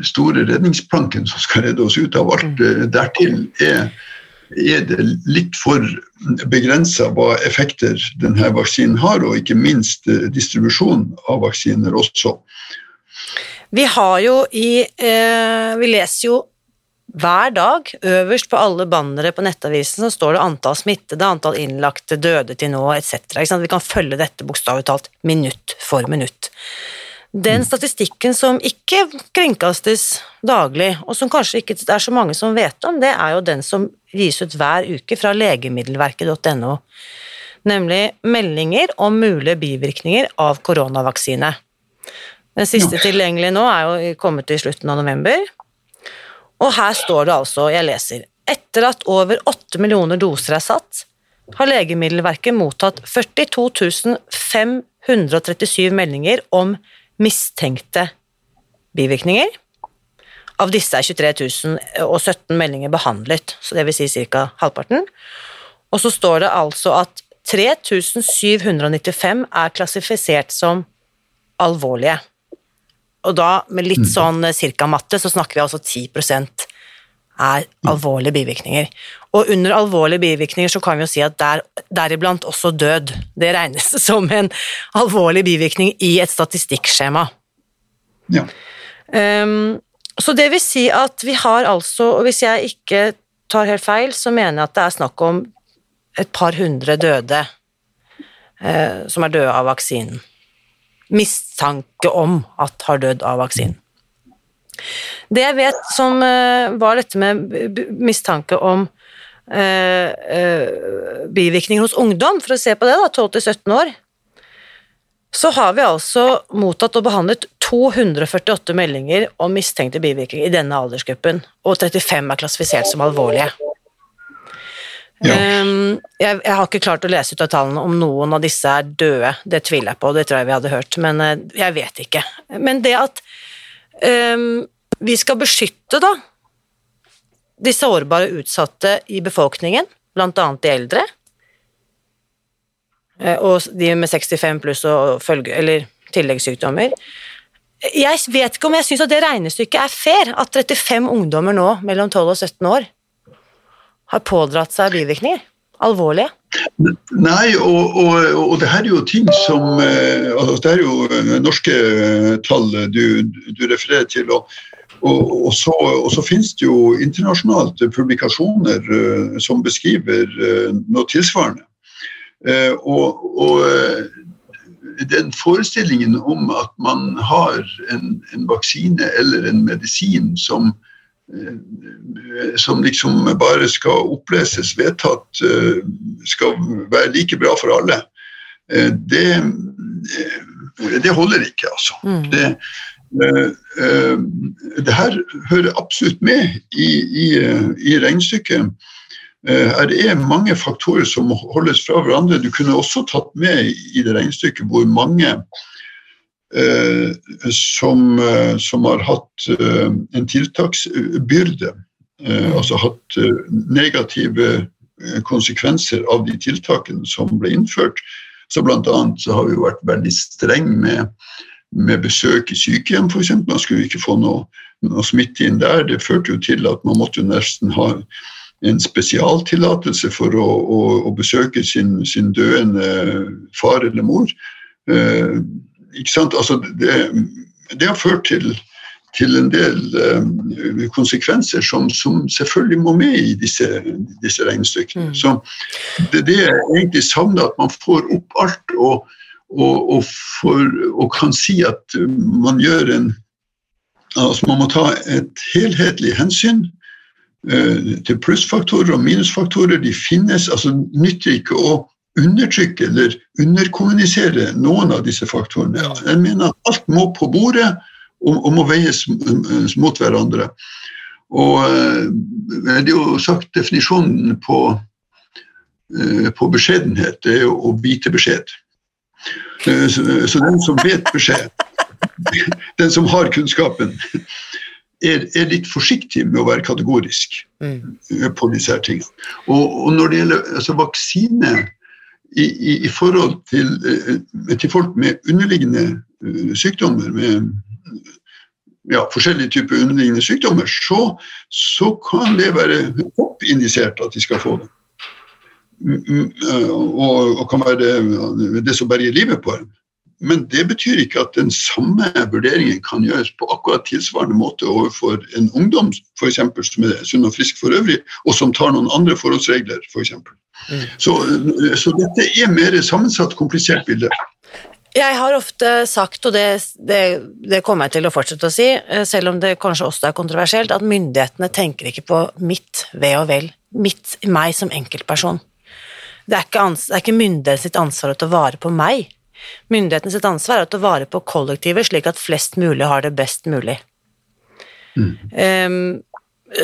store redningsplanken som skal redde oss ut av alt. Dertil er, er det litt for begrensa hva effekter denne vaksinen har, og ikke minst distribusjon av vaksiner også. Vi har jo i eh, Vi leser jo hver dag, øverst på alle bannere på nettavisen, så står det antall smittede, antall innlagte, døde til nå, etc. Vi kan følge dette bokstavelig talt minutt for minutt. Den mm. statistikken som ikke kringkastes daglig, og som kanskje ikke er så mange som vet om, det er jo den som gis ut hver uke fra legemiddelverket.no, nemlig meldinger om mulige bivirkninger av koronavaksine. Den siste tilgjengelige nå er jo kommet i slutten av november, Og her står det altså, jeg leser Etter at over 8 millioner doser er satt, har Legemiddelverket mottatt 42 537 meldinger om mistenkte bivirkninger. Av disse er 23 017 meldinger behandlet, så det vil si ca. halvparten. Og så står det altså at 3795 er klassifisert som alvorlige. Og da, med litt mm. sånn cirka-matte, så snakker vi altså 10% er alvorlige bivirkninger. Og under alvorlige bivirkninger så kan vi jo si at der, deriblant også død. Det regnes som en alvorlig bivirkning i et statistikkskjema. Ja. Um, så det vil si at vi har altså, og hvis jeg ikke tar helt feil, så mener jeg at det er snakk om et par hundre døde uh, som er døde av vaksinen. Mistanke om at har dødd av vaksinen. Det jeg vet som eh, var dette med mistanke om eh, eh bivirkninger hos ungdom, for å se på det, da, 12-17 år, så har vi altså mottatt og behandlet 248 meldinger om mistenkte bivirkninger i denne aldersgruppen, og 35 er klassifisert som alvorlige. Ja. Um, jeg, jeg, har ikke klart å lese ut av tallene om noen av disse er døde, det tviler jeg på, det tror jeg vi hadde hørt, men uh, jeg vet ikke. Men det at um, vi skal beskytte da de sårbare utsatte i befolkningen, blant annet de eldre, Eh, og de med 65 pluss og følge, eller tilleggssykdommer. Jeg vet ikke om jeg syns at det regnestykket er fair, at 35 ungdommer nå mellom 12 og 17 år har pådratt seg bivirkninger. Alvorlige. Nei, og, og, og, det her er jo ting som eh, altså Det er jo eh, norske tall du, du refererer til. og og, så, og, så, finnes det jo internasjonalt publikasjoner som beskriver noe tilsvarende. Eh, og, og eh, den forestillingen om at man har en, en vaksine eller en medisin som, eh, som liksom bare skal oppleses vedtatt, skal være like bra for alle, det, det holder ikke, altså. Mm. Det, det her hører absolutt med i, i, i regnestykket. Det er mange faktorer som holdes fra hverandre. Du kunne også tatt med i det regnestykket hvor mange eh, som, eh, som, har hatt eh, en tiltaksbyrde, eh, altså hatt eh, negative konsekvenser av de tiltakene som ble innført. Så blant annet så har vi vært veldig streng med, med besøk i sykehjem, f.eks. Man skulle ikke få noe, noe smitte inn der. Det førte jo til at man måtte jo nesten ha en spesialtillatelse for å, å, å besøke sin, sin, døende far eller mor. Eh, ikke sant? Altså, det, det har ført til, til en del um, konsekvenser som, som, selvfølgelig må med i disse, disse regnestykkene. Mm. Så det, det er egentlig savner, at man får opp alt og, og, og, for, og kan si at man gjør en Altså man må ta et helhetlig hensyn uh, til plussfaktorer og minusfaktorer. De finnes. altså nytter ikke å undertrykke eller underkommunisere noen av disse faktorene. Jeg mener at alt må på bordet og, og må veies mot hverandre. Og eh, det er jo sagt definisjonen på, eh, på beskjedenhet, det er jo å bite beskjed. Så, så den som vet beskjed, den som har kunnskapen, er, er, litt forsiktig med å være kategorisk mm. på disse her tingene. Og, og, når det gjelder altså, vaksine i, i, i forhold til, eh, til, folk med underliggende uh, sykdommer, med ja, forskjellige typer underliggende sykdommer, så, så kan det være oppindisert at de skal få det. Mm, mm, og, og kan være det, som berger livet på dem. Men det betyr ikke at den samme vurderingen kan gjøres på akkurat tilsvarende måte overfor en ungdom for eksempel, som er sunn og frisk for øvrig, og som tar noen andre forholdsregler f.eks. For mm. Så, så dette er mer sammensatt, komplisert bilde. Jeg har ofte sagt, og det, det, det, kommer jeg til å fortsette å si, eh, selv om det kanskje også er kontroversielt, at myndighetene tenker ikke på mitt ve og vel, mitt, meg som enkeltperson. Det er ikke, ans, det er ikke myndighetens ansvar å ta vare på meg. Myndighetens ansvar er å ta vare på kollektivet, slik at flest mulig har det best mulig. Mm. Um,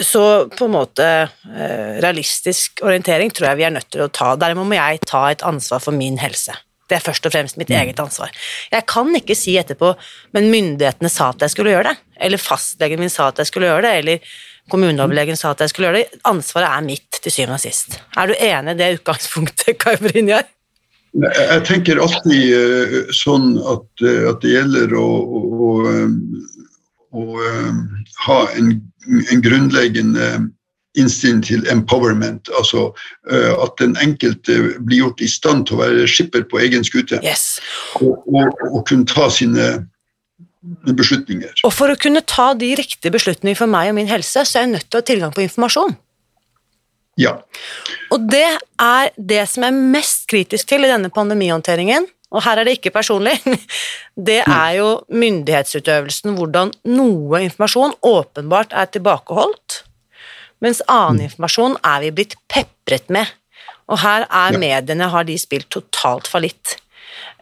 Så på en måte eh, realistisk orientering tror jeg vi er nødt til å ta. Dermed må jeg ta et ansvar for min helse. Det er først og fremst mitt eget ansvar. Jeg kan ikke si etterpå men myndighetene sa at jeg skulle gjøre det, eller fastlegen min sa at jeg skulle gjøre det, eller kommuneoverlegen sa at jeg skulle gjøre det. Ansvaret er mitt til syvende og sist. Er du enig i det utgangspunktet, Kai Brynjar? Jeg tenker alltid uh, sånn at, uh, at, det gjelder å, å, å, å ha en, en grunnleggende innstilling til empowerment, altså uh, at den enkelte blir gjort i stand til å være skipper på egen skute. Yes. Og, og, og, kunne ta sine beslutninger. Og for å kunne ta de riktige beslutningene for meg og min helse, så er jeg nødt til å ha tilgang på informasjon. Ja. Og det er det som er mest kritisk til i denne pandemihåndteringen, og her er det ikke personlig, det er jo myndighetsutøvelsen, hvordan noe informasjon åpenbart er tilbakeholdt, mens annen mm. informasjon er vi blitt pepret med. Og her er mediene, har de spilt totalt fallitt.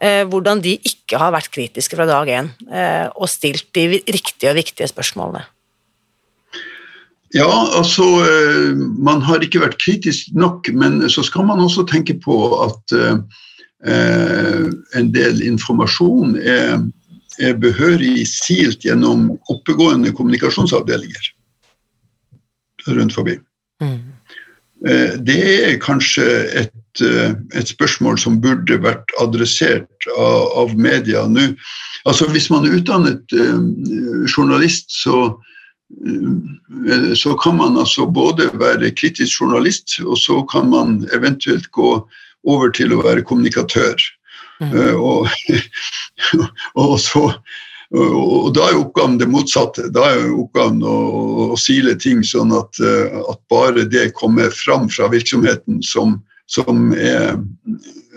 Eh, hvordan de ikke har vært kritiske fra dag én eh, og stilt de riktige og viktige spørsmålene. Ja, altså eh, Man har ikke vært kritisk nok, men så skal man også tenke på at en del informasjon er, er behørig silt gjennom oppegående kommunikasjonsavdelinger rundt forbi. Mm. Det er kanskje et Eh, et, spørsmål som burde vært adressert av, av media nå. Altså, hvis man er utdannet eh, journalist, så, så kan man altså både være kritisk journalist, og så kan man eventuelt gå over til å være kommunikatør. Mm. Uh, og, og, så og da er oppgaven det motsatte. Da er oppgaven å, å sile ting sånn at, at, bare det kommer fram fra virksomheten som, som er,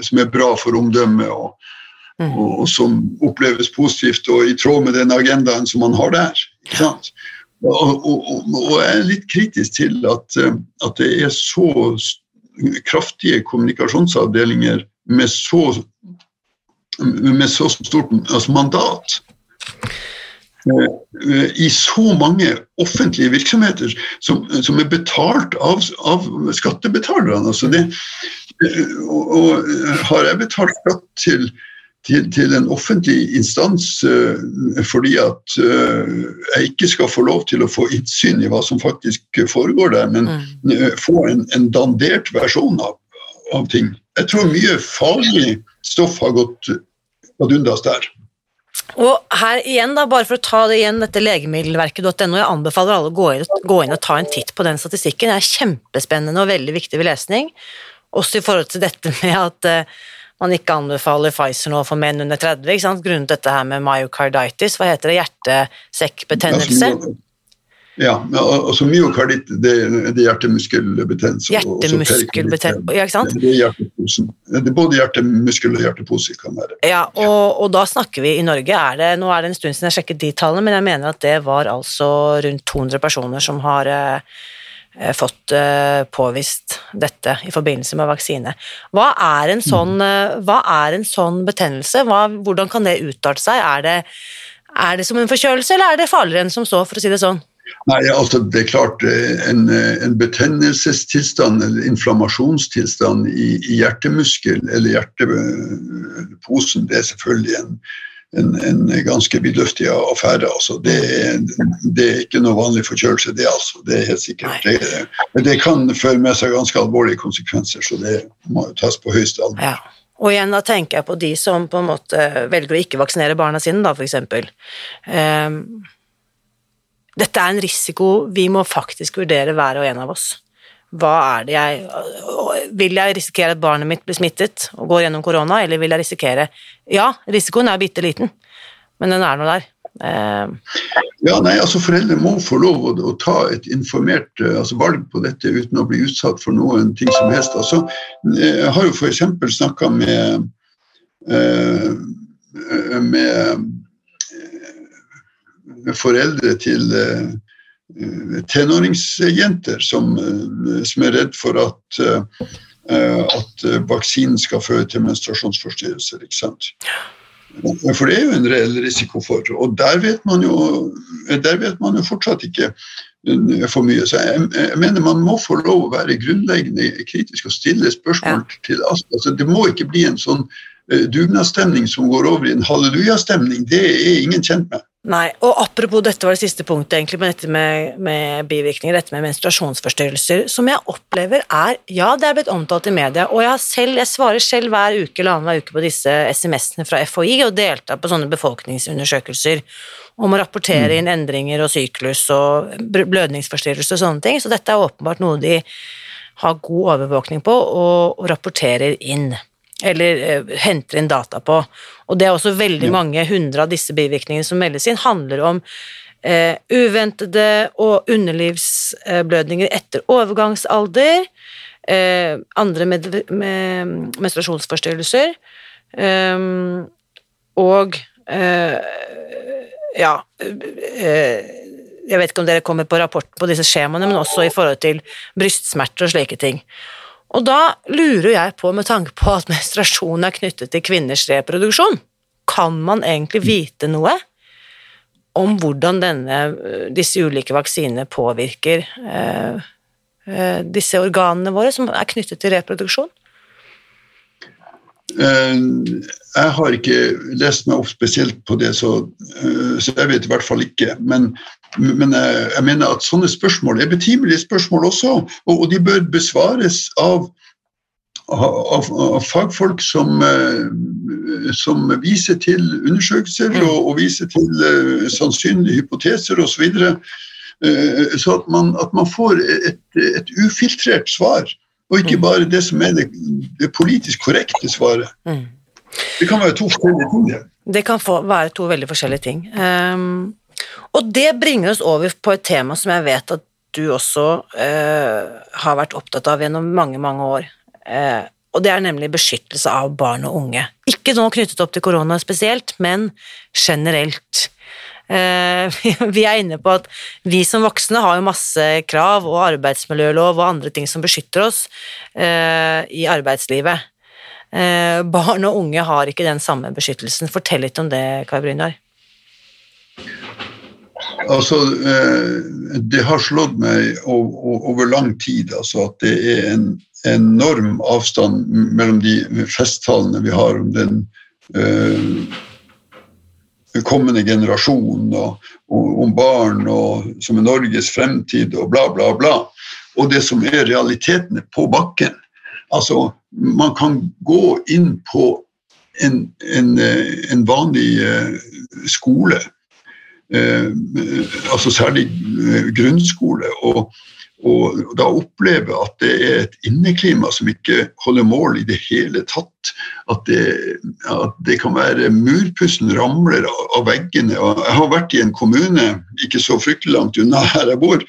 som er bra for omdømmet, og, mm. og, og, som oppleves positivt og i tråd med den agendaen som man har der. Og, og, jeg er litt kritisk til at, at, det er så kraftige kommunikasjonsavdelinger med så, med så stort altså mandat i så mange offentlige virksomheter som, som er betalt av, av skattebetalerne. Altså det, og, og, har jeg betalt skatt til, til, til en offentlig instans uh, fordi at uh, jeg ikke skal få lov til å få innsyn i hva som faktisk foregår der, men uh, få en, en, dandert versjon av, av, ting. Jeg tror mye farlig stoff har gått ad undas der. Og her igjen, da, bare for å ta det igjen, dette legemiddelverket.no, jeg anbefaler alle å gå inn, gå inn, og ta en titt på den statistikken. Det er kjempespennende og veldig viktig ved lesning. Også i forhold til dette med at man ikke anbefaler Pfizer nå for menn under 30, ikke sant? grunnet dette her med myocarditis, hva heter det, hjertesekkbetennelse. Ja, altså myokarditt det, det er hjertemuskelbetennelse. Hjertemuskelbetennelse, ja, ikke sant? Det er, hjerteposen. det er både hjertemuskel og hjertepose kan være. Ja, og, og, da snakker vi i Norge er det, Nå er det en stund siden jeg sjekket de tallene, men jeg mener at det var altså rundt 200 personer som har eh, fått eh, påvist dette i forbindelse med vaksine. Hva er en sånn, eh, er en sånn betennelse? Hva, hvordan kan det utarte seg? Er det, er det som en forkjølelse, eller er det farligere enn som så, for å si det sånn? Nei, altså det er klart eh, En, eh, en betennelsestilstand eller inflammasjonstilstand i, i, hjertemuskel eller hjerteposen, det er selvfølgelig en, en, en ganske vidløftig affære. Altså. Det, det, er, ikke noe vanlig forkjølelse, det, altså. det er helt sikkert. Det, men det kan føre med seg ganske alvorlige konsekvenser, så det må tas på høyeste alvor. Ja. Og igjen da tenker jeg på de som på en måte velger å ikke vaksinere barna sine, da, f.eks. Um, dette er en risiko vi må faktisk vurdere hver og en av oss. Hva er det jeg Vil jeg risikere at barnet mitt blir smittet og går gjennom korona, eller vil jeg risikere Ja, risikoen er bitte liten, men den er nå der. Uh, ja, nei, altså Foreldre må få lov å, å ta et informert uh, altså valg på dette uten å bli utsatt for noen ting som helst. Altså, jeg har jo f.eks. snakka med, uh, med foreldre til eh, tenåringsjenter som, eh, som, er redd for at, eh, at vaksinen skal føre til menstruasjonsforstyrrelser. ikke sant? For det er jo en reell risiko for. Og der vet man jo, vet man jo fortsatt ikke for mye. Så jeg, jeg, mener man må få lov å være grunnleggende kritisk og stille spørsmål ja. til altså, Det må ikke bli en sånn dugnadsstemning som går over i en hallelujastemning. Det er ingen kjent med. Nei, og apropos dette var det siste punktet, egentlig, med dette med, med, bivirkninger, dette med menstruasjonsforstyrrelser, som jeg opplever er Ja, det er blitt omtalt i media, og jeg, selv, jeg svarer selv hver uke eller annenhver uke på disse SMS-ene fra FHI og deltar på sånne befolkningsundersøkelser om å rapportere mm. inn endringer og syklus og blødningsforstyrrelser og sånne ting, så dette er åpenbart noe de har god overvåkning på og, og rapporterer inn eller eh, henter inn data på. Og det er også veldig ja. mange hundre av disse bivirkningene som meldes inn, handler om eh, uventede og underlivsblødninger etter overgangsalder, eh, andre med, med menstruasjonsforstyrrelser, um, og ja jeg vet ikke om dere kommer på rapporten på disse skjemaene, men også i forhold til brystsmerter og slike ting. Og da lurer jeg på, med tanke på at menstruasjon er knyttet til kvinners reproduksjon, kan man egentlig vite noe om hvordan denne, disse ulike vaksinene påvirker eh, eh, disse organene våre som er knyttet til reproduksjon? Eh, jeg har ikke lest meg opp spesielt på det, så, eh, så jeg vet i hvert fall ikke. Men men jeg, jeg, mener at sånne spørsmål er betimelige spørsmål også, og, og de bør besvares av, av, av fagfolk som, eh, som, viser til undersøkelser mm. og, og viser til uh, sannsynlige hypoteser osv. Så, videre, uh, så at man, at man får et, et, ufiltrert svar, og ikke mm. bare det som er det, det politisk korrekte svaret. Mm. Det kan være to forskjellige ting. Det kan få, være to veldig forskjellige ting. Um og det bringer oss over på et tema som jeg vet at du også uh, har vært opptatt av gjennom mange, mange år. Uh, og det er nemlig beskyttelse av barn og unge. Ikke nå knyttet opp til korona spesielt, men generelt. Eh, vi er inne på at vi som voksne har jo masse krav og arbeidsmiljølov og andre ting som beskytter oss eh, i arbeidslivet. Eh, barn og unge har ikke den samme beskyttelsen. Fortell litt om det, Kai Brynar. Altså, det har slått meg over lang tid altså, at det er en enorm avstand mellom de festtalene vi har om den kommende generasjon og, og, om barn og, som er Norges fremtid og bla, bla, bla, og det som er realitetene på bakken. Altså, man kan gå inn på en, en, eh, en vanlig uh, skole Eh, altså særlig eh, grunnskole, og, og, da oppleve at det er et inneklima som ikke holder mål i det hele tatt. At det, at det kan være murpussen ramler av, veggene. Og jeg har vært i en kommune ikke så fryktelig langt unna her jeg bor,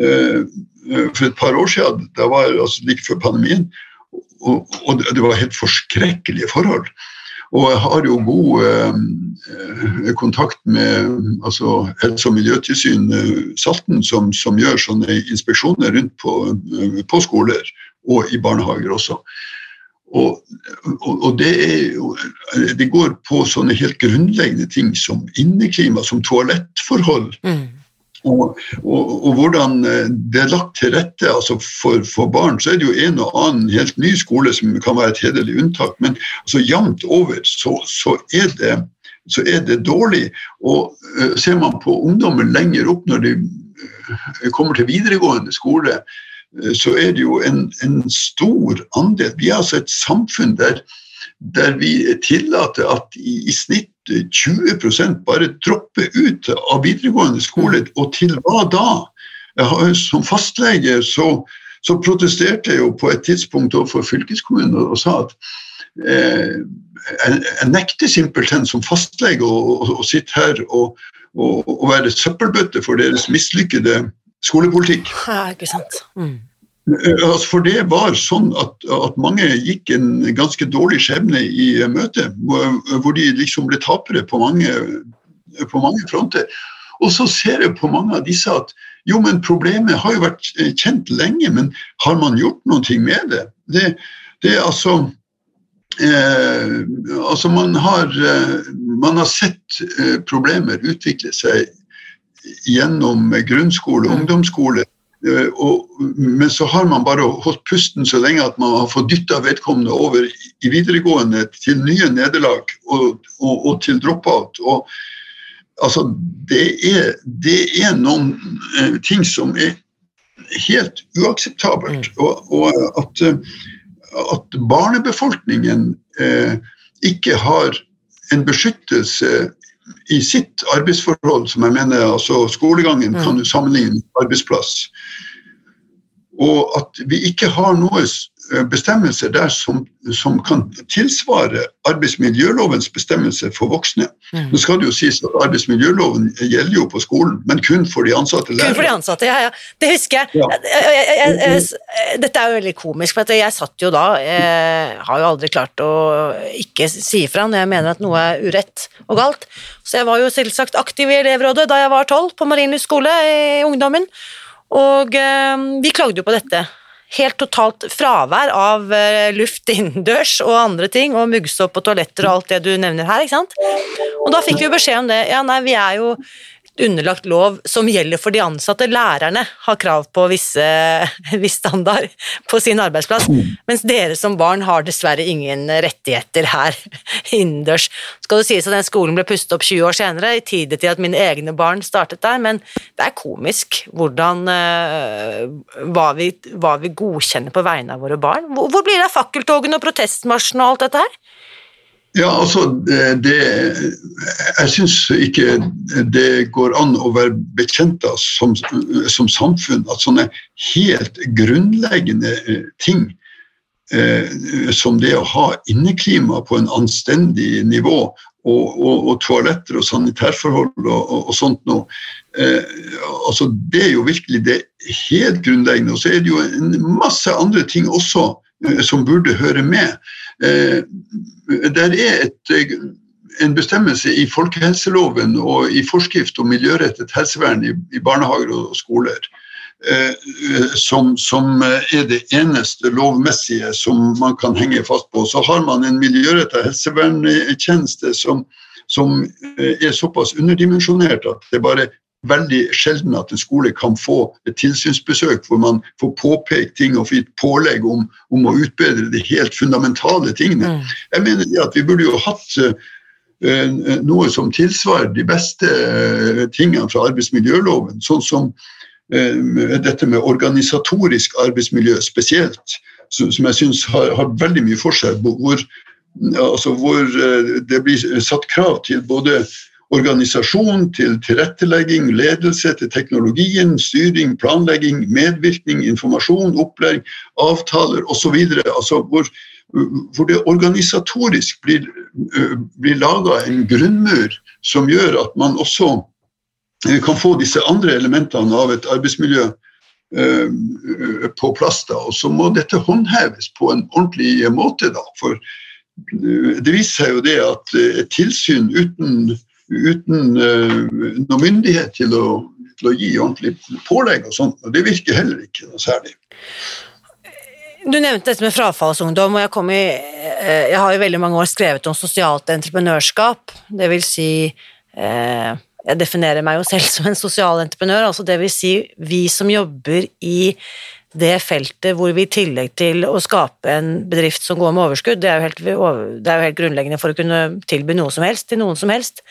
eh, for et par år siden, det var altså like før pandemien, og, og det var helt forskrekkelige forhold. Og jeg har jo god eh, kontakt med altså, helse- og miljøtilsyn eh, Salten, som, som, gjør sånne inspeksjoner rundt på, eh, på skoler og i barnehager også. Og, og, og det, er, det, går på sånne helt grunnleggende ting som inneklima, som toalettforhold. Mm. Og, og, og, hvordan eh, det er lagt til rette altså for, for, barn, så er det jo en og annen helt ny skole som kan være et hederlig unntak, men altså jevnt over så, så, er det, så, er det, dårlig. Og uh, ser man på ungdommen lenger opp når de uh, kommer til videregående skole, uh, så er det jo en, en, stor andel Vi er altså et samfunn der, der vi tillater at i, i snitt 20% bare dropper ut av videregående skole. Mm. Og til hva da? som fastlege så, så, protesterte jeg jo på et tidspunkt overfor fylkeskommunen og, og sa at eh, jeg, jeg, nekter simpelthen som fastlege å sitte her og, og, og være søppelbøtte for deres mislykkede skolepolitikk. Ja, ikke sant. Mm. Altså, for det var sånn at, at, mange gikk en ganske dårlig skjebne i møtet, hvor de liksom ble tapere på mange, på mange fronter. Og så ser jeg på mange av disse at jo, men problemet har jo vært kjent lenge, men har man gjort noe med det? Det, det er altså eh, Altså, man har, eh, man har sett eh, problemer utvikle seg gjennom grunnskole, Mm. ungdomsskole. Eh, Og, men så har man bare holdt pusten så lenge at man har fått dytta vedkommende over i videregående til nye nederlag og, og, og til drop-out. Og, altså, det, er, det er noen eh, ting som er helt uakseptabelt. Og, og at, eh, at barnebefolkningen eh, ikke har en beskyttelse i sitt arbeidsforhold, som jeg mener altså skolegangen Mm. kan du sammenligne med arbeidsplass. Og at vi ikke har noen bestemmelser der som, som kan tilsvare arbeidsmiljølovens bestemmelser for voksne. Mm. Nå skal det jo sies at Arbeidsmiljøloven gjelder jo på skolen, men kun for de ansatte Kun for de ansatte, ja, ja. Det husker jeg. Ja. Jeg, jeg, jeg, jeg. Dette er jo veldig komisk, for jeg satt jo da Jeg har jo aldri klart å ikke si ifra når jeg mener at noe er urett og galt. Så jeg var jo selvsagt aktiv i elevrådet da jeg var tolv, på Marienlyst skole i ungdommen. Og eh, vi klagde jo på dette. Helt totalt fravær av eh, luft innendørs og andre ting, og muggsopp og toaletter og alt det du nevner her, ikke sant. Og da fikk vi jo beskjed om det. Ja, nei, vi er jo underlagt lov som gjelder for de ansatte. Lærerne har krav på visse, viss standard på sin arbeidsplass, mens dere som barn har dessverre ingen rettigheter her innendørs. Skal det sies at den skolen ble pustet opp 20 år senere, i tide til at mine egne barn startet der, men det er komisk hvordan eh, hva, vi, hva vi godkjenner på vegne av våre barn. Hvor, blir det av fakkeltogene og protestmarsjen og alt dette her? Ja, altså, det, Jeg syns ikke det går an å være bekjent av som, som samfunn at sånne helt grunnleggende eh, ting eh, som det å ha inneklima på en anstendig nivå, og, og, og toaletter og sanitærforhold og, og sånt noe. Eh, altså, det er jo virkelig det helt grunnleggende. Og så er det jo en masse andre ting også eh, som burde høre med. Eh, der er et, eh, en bestemmelse i folkehelseloven og i forskrift om miljørettet helsevern i, i barnehager og skoler eh, som, som er det eneste lovmessige som man kan henge fast på. Så har man en miljørettet helseverntjeneste som, som er såpass underdimensjonert at det bare veldig sjelden at en skole kan få et tilsynsbesøk hvor man får påpekt ting og få gitt pålegg om, om å utbedre de helt fundamentale tingene. Jeg mener at vi burde jo hatt eh, noe som tilsvarer de beste eh, tingene fra arbeidsmiljøloven, sånn som eh, dette med organisatorisk arbeidsmiljø spesielt, som, som jeg syns har, har veldig mye for seg, hvor, altså hvor eh, det blir satt krav til både organisasjon, til tilrettelegging, ledelse, til teknologien, styring, planlegging, medvirkning, informasjon, opplæring, avtaler osv. Altså hvor, hvor det organisatorisk blir, blir laga en grunnmur som gjør at man også kan få disse andre elementene av et arbeidsmiljø eh, på plass. Da. Og så må dette håndheves på en ordentlig måte. Da. For det viser seg jo det at et tilsyn uten, uten uh, noe myndighet til å, til å gi ordentlig pålegg og sånt, og det virker heller ikke noe særlig. Du nevnte dette med frafallsungdom, og jeg, kom i, eh, jeg har i veldig mange år skrevet om sosialt entreprenørskap. Det vil si eh, Jeg definerer meg jo selv som en sosial entreprenør, altså det vil si vi som jobber i det feltet hvor vi i tillegg til å skape en bedrift som går med overskudd, det er, jo helt, det er jo helt grunnleggende for å kunne tilby noe som helst til noen som helst,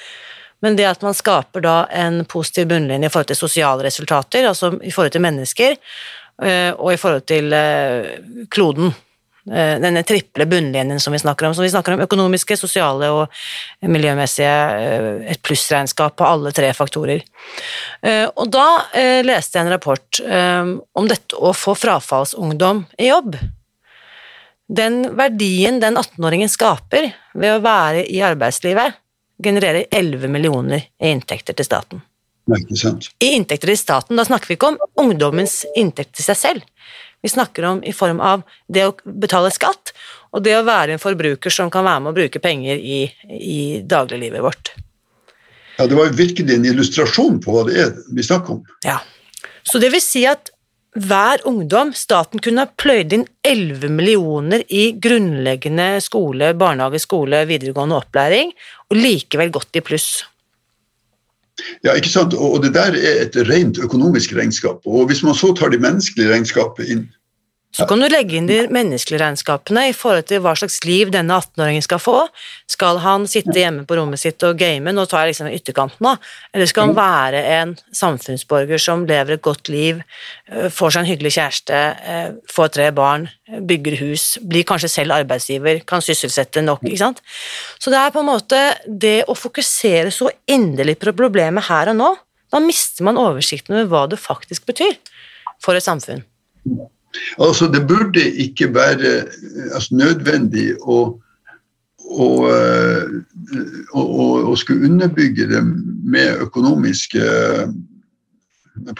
men det at man skaper da en positiv bunnlinje i forhold til sosiale resultater, altså i forhold til mennesker, og i forhold til kloden. Denne triple bunnlinjen som vi snakker om. Så vi snakker om økonomiske, sosiale og miljømessige et plussregnskap på alle tre faktorer. Og da leste jeg en rapport om dette å få frafallsungdom i jobb. Den verdien den 18-åringen skaper ved å være i arbeidslivet, genererer 11 millioner i inntekter til staten. I inntekter til staten, da snakker vi ikke om ungdommens inntekt til seg selv. Vi snakker om i form av det å betale skatt, og det å være en forbruker som kan være med å bruke penger i, i dagliglivet vårt. Ja, det var virkelig en illustrasjon på hva det er vi snakker om. Ja, Så det vil si at hver ungdom, staten kunne ha pløyd inn 11 millioner i grunnleggende skole, barnehage, skole, videregående opplæring, og likevel gått i pluss. Ja, ikke sant? Og det der er et rent økonomisk regnskap. Og hvis man så tar de menneskelige regnskapet inn, så kan du legge inn de menneskelige regnskapene i forhold til hva slags liv denne 18-åringen skal få. Skal han sitte hjemme på rommet sitt og game, nå tar jeg liksom ytterkanten, da, eller skal han være en samfunnsborger som lever et godt liv, øh, får seg en hyggelig kjæreste, øh, får tre barn, bygger hus, blir kanskje selv arbeidsgiver, kan sysselsette nok, ikke sant. Så det er på en måte det å fokusere så inderlig på problemet her og nå, da mister man oversikten over hva det faktisk betyr for et samfunn. Altså, det burde ikke være altså, nødvendig å, å, å, skulle underbygge det med økonomiske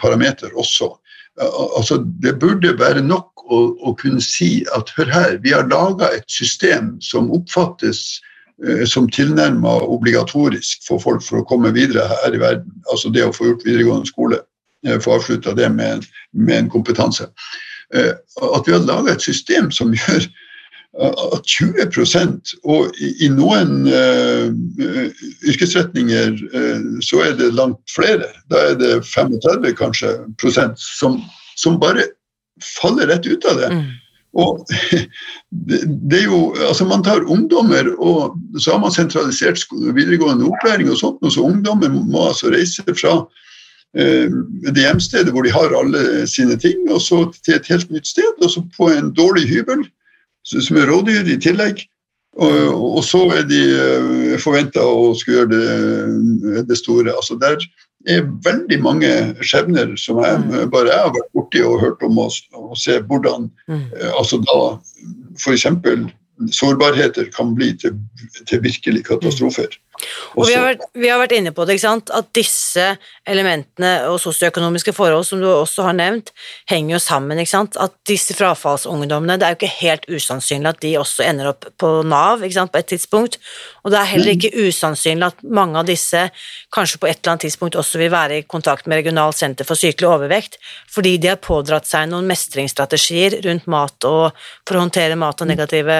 parameter også. Altså, det burde være nok å, å, kunne si at hør her, vi har laga et system som oppfattes eh, som tilnærma obligatorisk for folk for å komme videre her i verden. Altså det å få gjort videregående skole, eh, få avslutta det med, med en kompetanse. Eh, at vi har laga et system som gjør at 20 og i, noen uh, yrkesretninger så er det langt flere, da er det 35 kanskje prosent, som, som bare faller rett ut av det. Mm. Og det, det, er jo, altså Man tar ungdommer, og så har man sentralisert videregående opplæring, og sånt, og så ungdommer må altså reise fra Eh, det hjemstedet hvor de har alle sine ting, og så til et helt nytt sted, og så på en dårlig hybel som er rådyr i tillegg. Og, og så er de eh, forventa å skulle gjøre det, det, store. Altså Der er veldig mange skjebner som jeg mm. bare jeg har vært borti og hørt om, og, og se hvordan mm. Eh, altså da f.eks. sårbarheter kan bli til, til virkelig katastrofer. Og vi har, vært, vi har, vært, inne på det, ikke sant? at disse elementene og sosioøkonomiske forhold som du også har nevnt, henger jo sammen. ikke sant? At disse frafallsungdommene Det er jo ikke helt usannsynlig at de også ender opp på Nav ikke sant? på et tidspunkt. Og det er heller ikke usannsynlig at mange av disse kanskje på et eller annet tidspunkt også vil være i kontakt med Regionalt senter for sykelig overvekt, fordi de har pådratt seg noen mestringsstrategier rundt mat og for å håndtere mat og negative,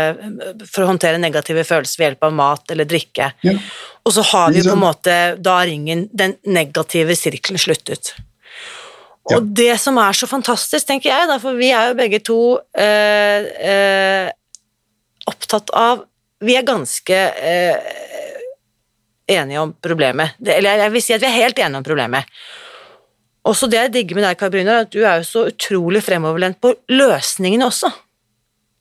for å håndtere negative følelser ved hjelp av mat eller drikke. Ja. Og så har vi på en måte da ringen, den negative sirkelen sluttet. Og ja. det som er så fantastisk, tenker jeg, da, for vi er jo begge to eh, eh, opptatt av Vi er ganske eh, enige om problemet. Eller jeg vil si at vi er helt enige om problemet. Også det jeg digger med deg, Kai Bryner, at du er jo så utrolig fremoverlent på løsningene også.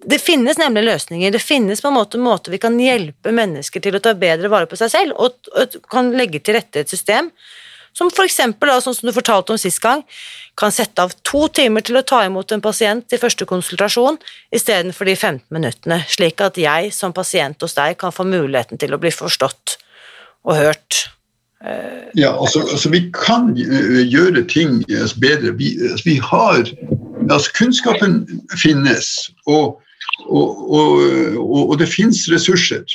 Det finnes nemlig løsninger. Det finnes på en måte måter vi kan hjelpe mennesker til å ta bedre vare på seg selv, og, og kan legge til rette et system som eksempel, sånn som du fortalte om sist gang, kan sette av to timer til å ta imot en pasient i første konsultasjon istedenfor de 15 minuttene, slik at jeg som pasient hos deg kan få muligheten til å bli forstått og hørt. Ja, altså, altså vi kan gjøre ting bedre. Vi, vi har Altså, kunnskapen finnes, og og, og, og det fins ressurser.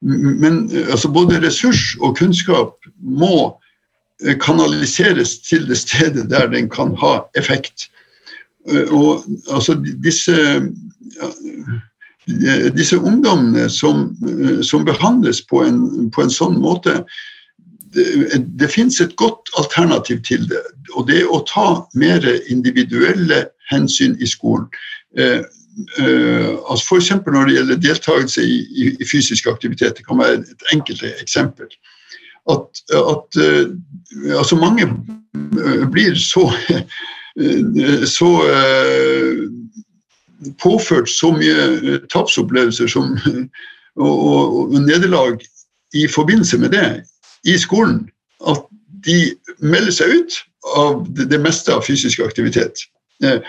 Men altså, både ressurs og kunnskap må eh, kanaliseres til det stedet der den kan ha effekt. Eh, og altså disse, disse ungdommene som, som behandles på en, på en, sånn måte Det, det fins et godt alternativ til det. Og det er å ta mer individuelle hensyn i skolen. Eh, altså F.eks. når det gjelder deltakelse i, i, i, fysisk aktivitet, det kan være et enkelt eksempel. At, at uh, altså mange uh, blir så, så påført så mye tapsopplevelser som, og, og, og nederlag i forbindelse med det i skolen at de melder seg ut av det, det meste av fysisk aktivitet. Eh,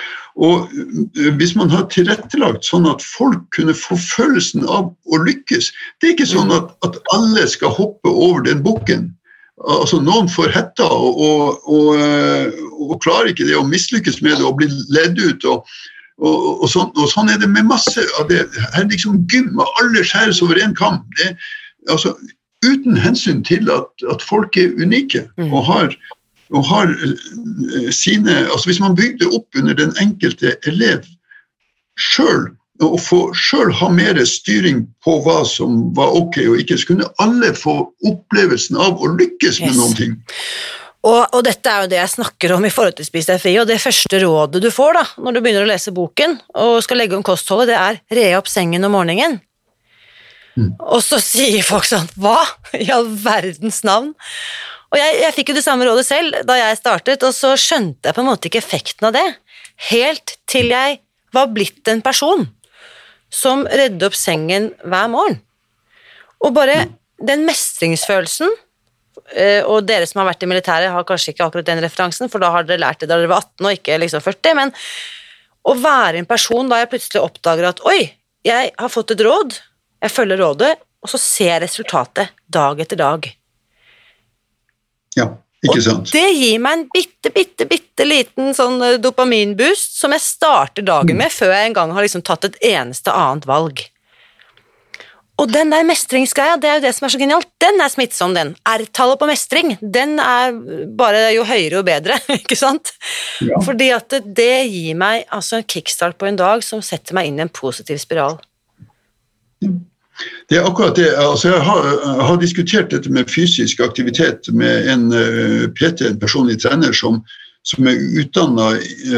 og eh, hvis man har tilrettelagt sånn at folk kunne få følelsen av å lykkes Det er ikke sånn at, at alle skal hoppe over den bukken. Altså, noen får hetta og, og, og, eh, og, klarer ikke det og mislykkes med det og blir ledd ut. og, og sånn, sånn, er det med masse av det. Her er liksom gym, og alle skjæres over én kam. Det, altså, uten hensyn til at, at folk er unike mm. og har og har eh, sine altså Hvis man bygde opp under den enkelte elev sjøl, og få sjøl ha mer styring på hva som var ok og ikke, så kunne alle få opplevelsen av å lykkes med yes. noen ting. Og, og, dette er jo det jeg snakker om i forhold til Spis deg fri, og det første rådet du får da, når du begynner å lese boken og skal legge om kostholdet, det er re opp sengen om morgenen. Mm. Og så sier folk sånn Hva i all verdens navn? Og jeg, jeg fikk jo det samme rådet selv da jeg startet, og så skjønte jeg på en måte ikke effekten av det. Helt til jeg var blitt en person som redde opp sengen hver morgen. Og bare den mestringsfølelsen Eh, og dere som har vært i militæret, har kanskje ikke akkurat den referansen, for da har dere lært det da dere var 18 og ikke liksom 40, men å være en person da jeg plutselig oppdager at oi, jeg har fått et råd, jeg følger rådet, og så ser jeg resultatet dag etter dag. Ja, ikke sant. Og det gir meg en bitte, bitte, bitte liten sånn eh, dopaminboost som jeg starter dagen mm. med, før jeg en gang har liksom tatt et eneste annet valg. Og den der mestringsgreia, det er jo det som er så genialt. Den er smittsom, den. R-tallet på mestring, den er bare jo høyere jo bedre, ikke sant? Ja. Fordi at det, gir meg altså en kickstart på en dag som setter meg inn i en positiv spiral. Det er akkurat det. Altså, jeg, har, har diskutert dette med fysisk aktivitet med en eh, PT, en personlig trener, som, som er utdanna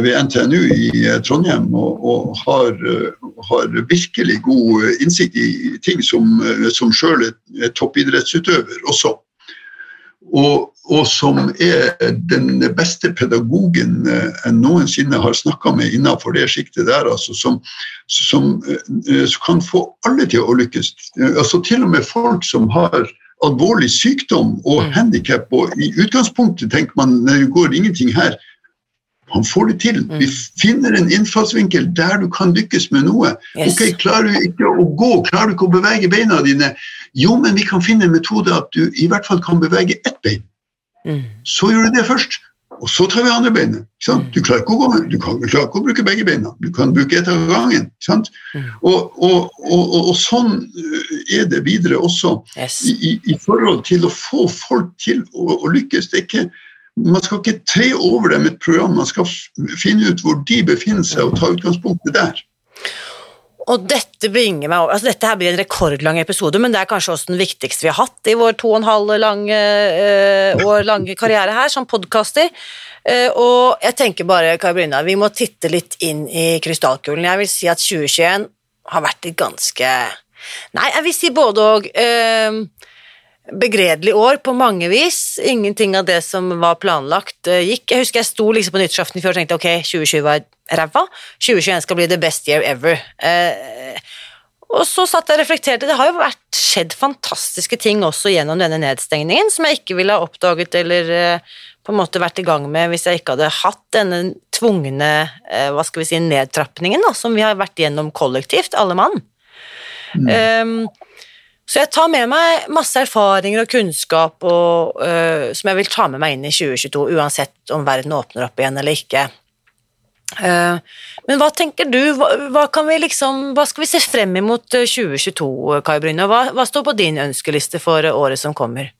ved NTNU i eh, Trondheim og, og har, eh, har, virkelig god innsikt i ting som, som sjøl er toppidrettsutøver også. Og, og, som er den beste pedagogen jeg noensinne har snakka med innenfor det sjiktet der, altså, som, som, som, kan få alle til å lykkes. Altså, til og med folk som har alvorlig sykdom og mm. handikap, og i utgangspunktet tenker man det går ingenting her. Han får det til. Vi mm. finner en innfallsvinkel der du kan lykkes med noe. Yes. Ok, Klarer du ikke å gå, klarer du ikke å bevege beina dine? Jo, men vi kan finne en metode at du i hvert fall kan bevege ett bein. Mm. Så gjør du det først. Og så tar vi andre beinet. Mm. Du klarer ikke å gå du kan, klarer ikke å bruke begge beina. Du kan bruke ett av gangen. Mm. Og, og, og, og, sånn øh, er det videre også yes. i, i, forhold til å få folk til å, å lykkes. Ikke, man skal ikke tre over dem et program, man skal finne ut hvor de befinner seg, og ta utgangspunktet der. Og dette bringer meg over, altså dette her blir en rekordlang episode, men det er kanskje også den viktigste vi har hatt i vår to og en halv lange, uh, år lange karriere her som podkaster. Uh, og jeg tenker bare, Kari vi må titte litt inn i krystallkulen. Jeg vil si at 2021 har vært et ganske Nei, jeg vil si både og. Uh, begredelig år på mange vis. Ingenting av det som var planlagt, uh, gikk. Jeg husker jeg sto liksom på nyttårsaften i fjor og tenkte ok, 2020 var ræva. 2021 skal bli the best year ever. Eh, og så satt jeg og reflekterte. Det har jo vært skjedd fantastiske ting også gjennom denne nedstengningen som jeg ikke ville ha oppdaget eller uh, på en måte vært i gang med hvis jeg ikke hadde hatt denne tvungne hva skal vi si, nedtrappingen da, som vi har vært gjennom kollektivt, alle mann. Mm. Um, så jeg tar med meg masse erfaringer og kunnskap og, uh, som jeg vil ta med meg inn i 2022, uansett om verden åpner opp igjen eller ikke. Uh, men hva tenker du, hva, hva, vi liksom, hva, skal vi se frem imot 2022, eh, Kai Bryne? Hva, hva står på din ønskeliste for året som kommer?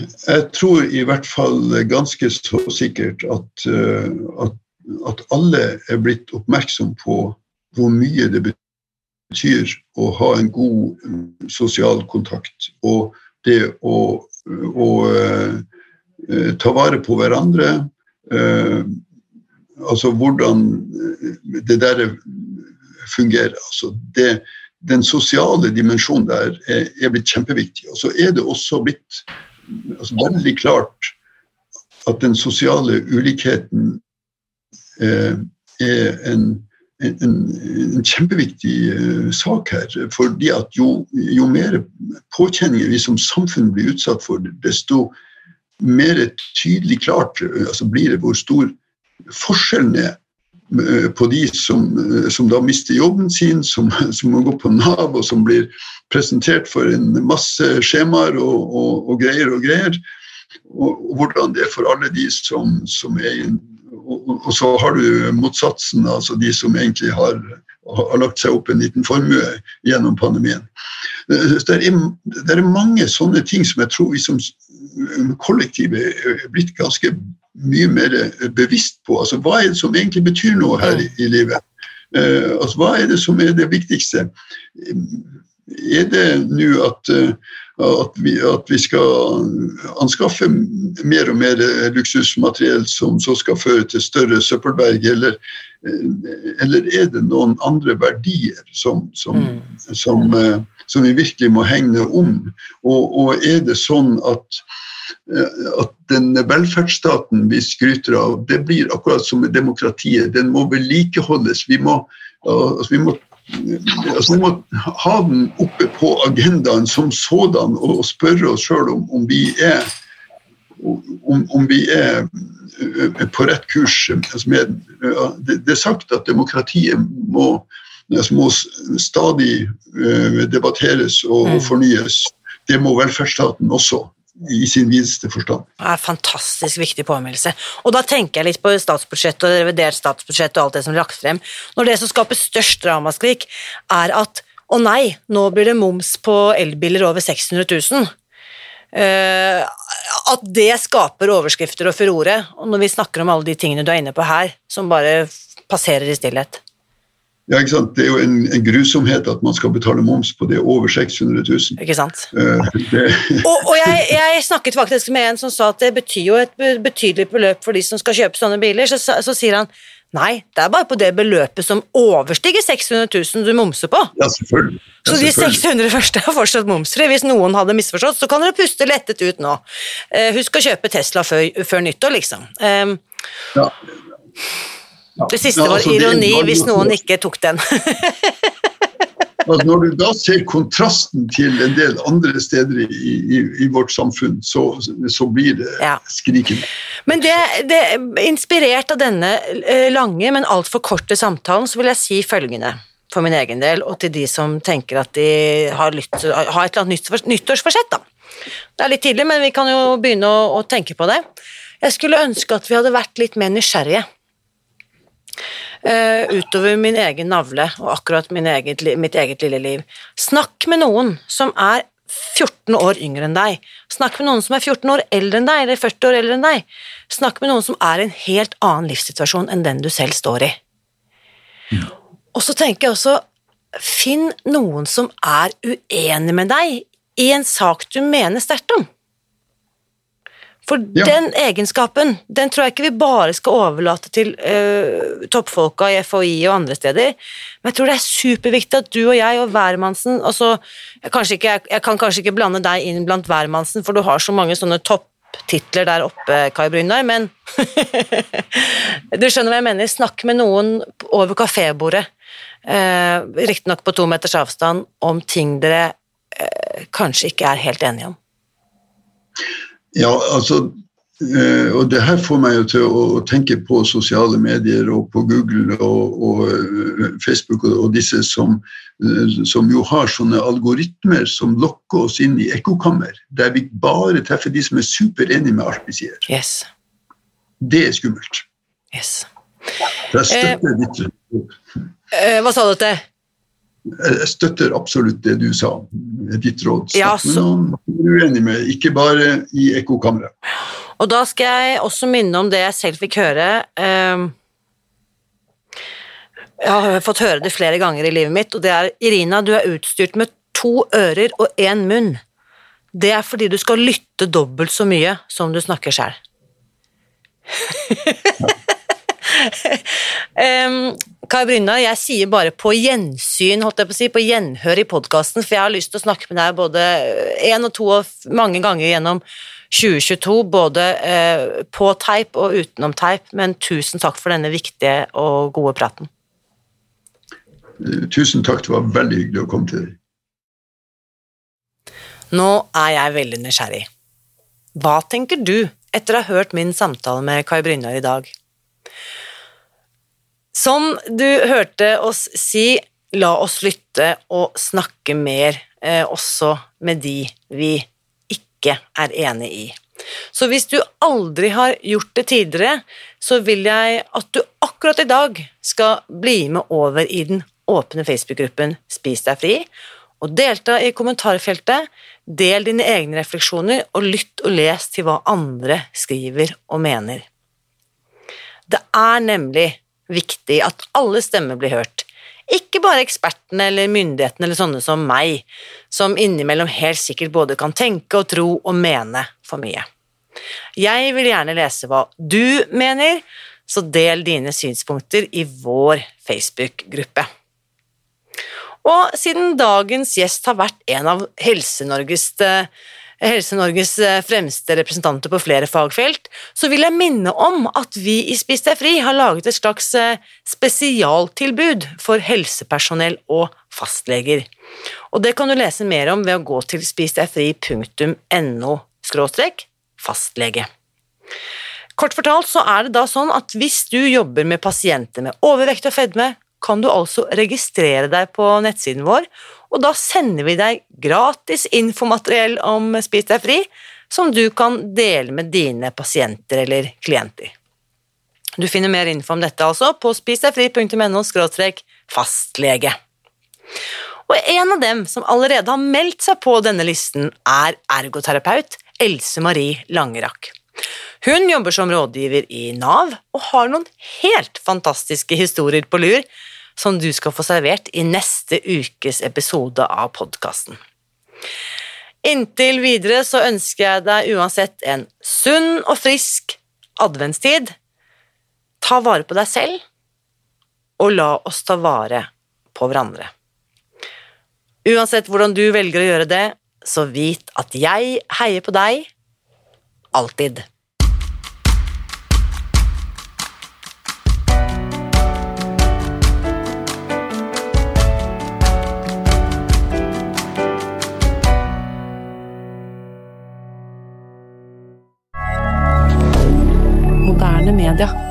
Jeg tror i hvert fall ganske så sikkert at, at, at alle er blitt oppmerksom på hvor mye det betyr å ha en god mm, sosial kontakt. Og det å, å uh, ta vare på hverandre. Altså hvordan det der fungerer. Altså det, den sosiale dimensjonen der er, er, blitt kjempeviktig. Og så er det også blitt altså veldig klart at den sosiale ulikheten eh, er en en, en, kjempeviktig uh, sak her. fordi at jo, jo, mer påkjenninger vi som samfunn blir utsatt for, desto mer tydelig klart uh, altså blir det hvor stor forskjellen er uh, på de som, som, da mister jobben sin, som, som, må gå på Nav, og som blir presentert for en masse skjemaer og, og, og greier og greier. Og, og, hvordan det er for alle de som, som er i en og, så har du motsatsen, altså de som egentlig har, har, lagt seg opp en liten formue gjennom pandemien. Det er, det er, mange sånne ting som jeg tror vi som kollektiv er blitt ganske mye mer bevisst på. Altså, hva er det som egentlig betyr noe her i, i livet? Uh, altså, hva er det som er det viktigste? Er det nå at, uh, at vi, at vi skal anskaffe mer og mer luksusmateriell som så skal føre til større søppelberg, eller, eller er det noen andre verdier som, som, mm. som, som vi virkelig må hegne om? Og, og er det sånn at at den velferdsstaten vi skryter av, det blir akkurat som demokratiet. Den må vedlikeholdes. Vi må, altså vi må altså Vi må ha den oppe på agendaen som sådan og spørre oss sjøl om, om, vi er om, om, vi er eh, på rett kurs. Altså med, det, det, er sagt at demokratiet må, altså må stadig eh, debatteres og, mm. fornyes. Det må velferdsstaten også i sin videste forstand. Det er en fantastisk viktig påminnelse. Og da tenker jeg litt på statsbudsjettet og revidert statsbudsjett og alt det som er lagt frem. Når det som skaper størst ramaskrik, er at å nei, nå blir det moms på elbiler over 600 000. Uh, at det skaper overskrifter og furore, og når vi snakker om alle de tingene du er inne på her, som bare passerer i stillhet. Ja, ikke sant? Det er jo en, en, grusomhet at man skal betale moms på det over 600 000. Ikke sant? Uh, og, og jeg, jeg, snakket faktisk med en som sa at det betyr jo et betydelig beløp for de som skal kjøpe sånne biler. Så, så, så sier han nei, det er bare på det beløpet som overstiger 600 000 du momser på. Ja, selvfølgelig. Ja, så de 600 første er fortsatt momsfrie. Hvis noen hadde misforstått, så kan dere puste lettet ut nå. Uh, husk å kjøpe Tesla før, før nyttår, liksom. Um, ja. Det siste var altså, ironi, hvis noen ikke tok den. altså, når du da ser kontrasten til en del andre steder i, i, i vårt samfunn, så, så blir det ja. skrikende. Men det, det, inspirert av denne eh, lange, men altfor korte samtalen, så vil jeg si følgende for min egen del, og til de som tenker at de har, lytt, har et eller annet nyttårsforsett. Da. Det er litt tidlig, men vi kan jo begynne å, å tenke på det. Jeg skulle ønske at vi hadde vært litt mer nysgjerrige utover min egen navle og akkurat eget, mitt eget lille liv. Snakk med noen som er 14 år yngre enn deg. Snakk med noen som er 14 år eldre enn deg, eller 40 år eldre enn deg. Snakk med noen som er i en helt annen livssituasjon enn den du selv står i. Og så tenker jeg også, finn noen som er uenig med deg i en sak du mener sterkt om. For ja. den egenskapen den tror jeg ikke vi bare skal overlate til uh, toppfolka i FHI og andre steder, men jeg tror det er superviktig at du og jeg og hvermannsen altså, jeg, ikke, jeg, jeg, kan kanskje ikke blande deg inn blant hvermannsen, for du har så mange sånne topptitler der oppe, Kai Brynar, men du skjønner hva jeg mener. Snakk med noen over kafébordet, uh, riktignok på to meters avstand, om ting dere uh, kanskje ikke er helt enige om. Ja, altså eh, og det her får meg jo til å tenke på sosiale medier og på Google og, og eh, Facebook og, disse som, eh, som, jo har sånne algoritmer som lokker oss inn i ekkokammer, der vi bare treffer de som er superenige med alt vi sier. Yes. Det er skummelt. Yes. Jeg støtter eh, ditt Hva sa du til? Jeg støtter absolutt det du sa, ditt råd. Ja, er uenig med, ikke bare i ekkokammeret. Og da skal jeg også minne om det jeg selv fikk høre. Ehm, jeg har fått høre det flere ganger i livet mitt, og det er Irina, du er utstyrt med to ører og én munn. Det er fordi du skal lytte dobbelt så mye som du snakker sjøl. um, Kai Brynna, jeg sier bare på gjensyn, holdt jeg på å si, på gjenhør i podkasten, for jeg har lyst til å snakke med deg både én og to og mange ganger gjennom 2022, både eh, på teip og utenom teip, men tusen takk for denne viktige og gode praten. Tusen takk, det var veldig hyggelig å komme til deg. Nå er jeg veldig nysgjerrig. Hva tenker du etter å ha hørt min samtale med Kai Brynjar i dag? Som du hørte oss si, la oss lytte og snakke mer, eh, også med de vi ikke er enig i. Så hvis du aldri har gjort det tidligere, så vil jeg at du akkurat i dag skal bli med over i den åpne Facebook-gruppen Spis deg fri, og delta i kommentarfeltet. Del dine egne refleksjoner, og lytt og les til hva andre skriver og mener. Det er nemlig viktig at alle stemmer blir hørt. Ikke bare ekspertene eller myndighetene eller sånne som meg, som innimellom helt sikkert både kan tenke og tro og mene for mye. Jeg vil gjerne lese hva du mener, så del dine synspunkter i vår Facebook-gruppe. Og siden dagens gjest har vært en av Helse-Norges eh, Helse-Norges eh, fremste representanter på flere fagfelt, så vil jeg minne om at vi i Spis deg fri har laget et slags eh, spesialtilbud for helsepersonell og fastleger. Og det kan du lese mer om ved å gå til spisdegfri.no fastlege. Kort fortalt så er det da sånn at hvis du jobber med pasienter med overvekt og fedme, kan du altså registrere deg på nettsiden vår og da sender vi deg gratis infomateriell om Spis deg fri, som du kan dele med dine pasienter eller klienter. Du finner mer info om dette altså på spisdegfri.no fastlege. Og en av dem som allerede har meldt seg på denne listen, er ergoterapeut Else Marie Langerak. Hun jobber som rådgiver i Nav og har noen helt fantastiske historier på lur som du skal få servert i neste ukes episode av podkasten. Inntil videre så ønsker jeg deg uansett en sunn og frisk adventstid. Ta vare på deg selv, og la oss ta vare på hverandre. Uansett hvordan du velger å gjøre det, så vit at jeg heier på deg alltid. Moderne media.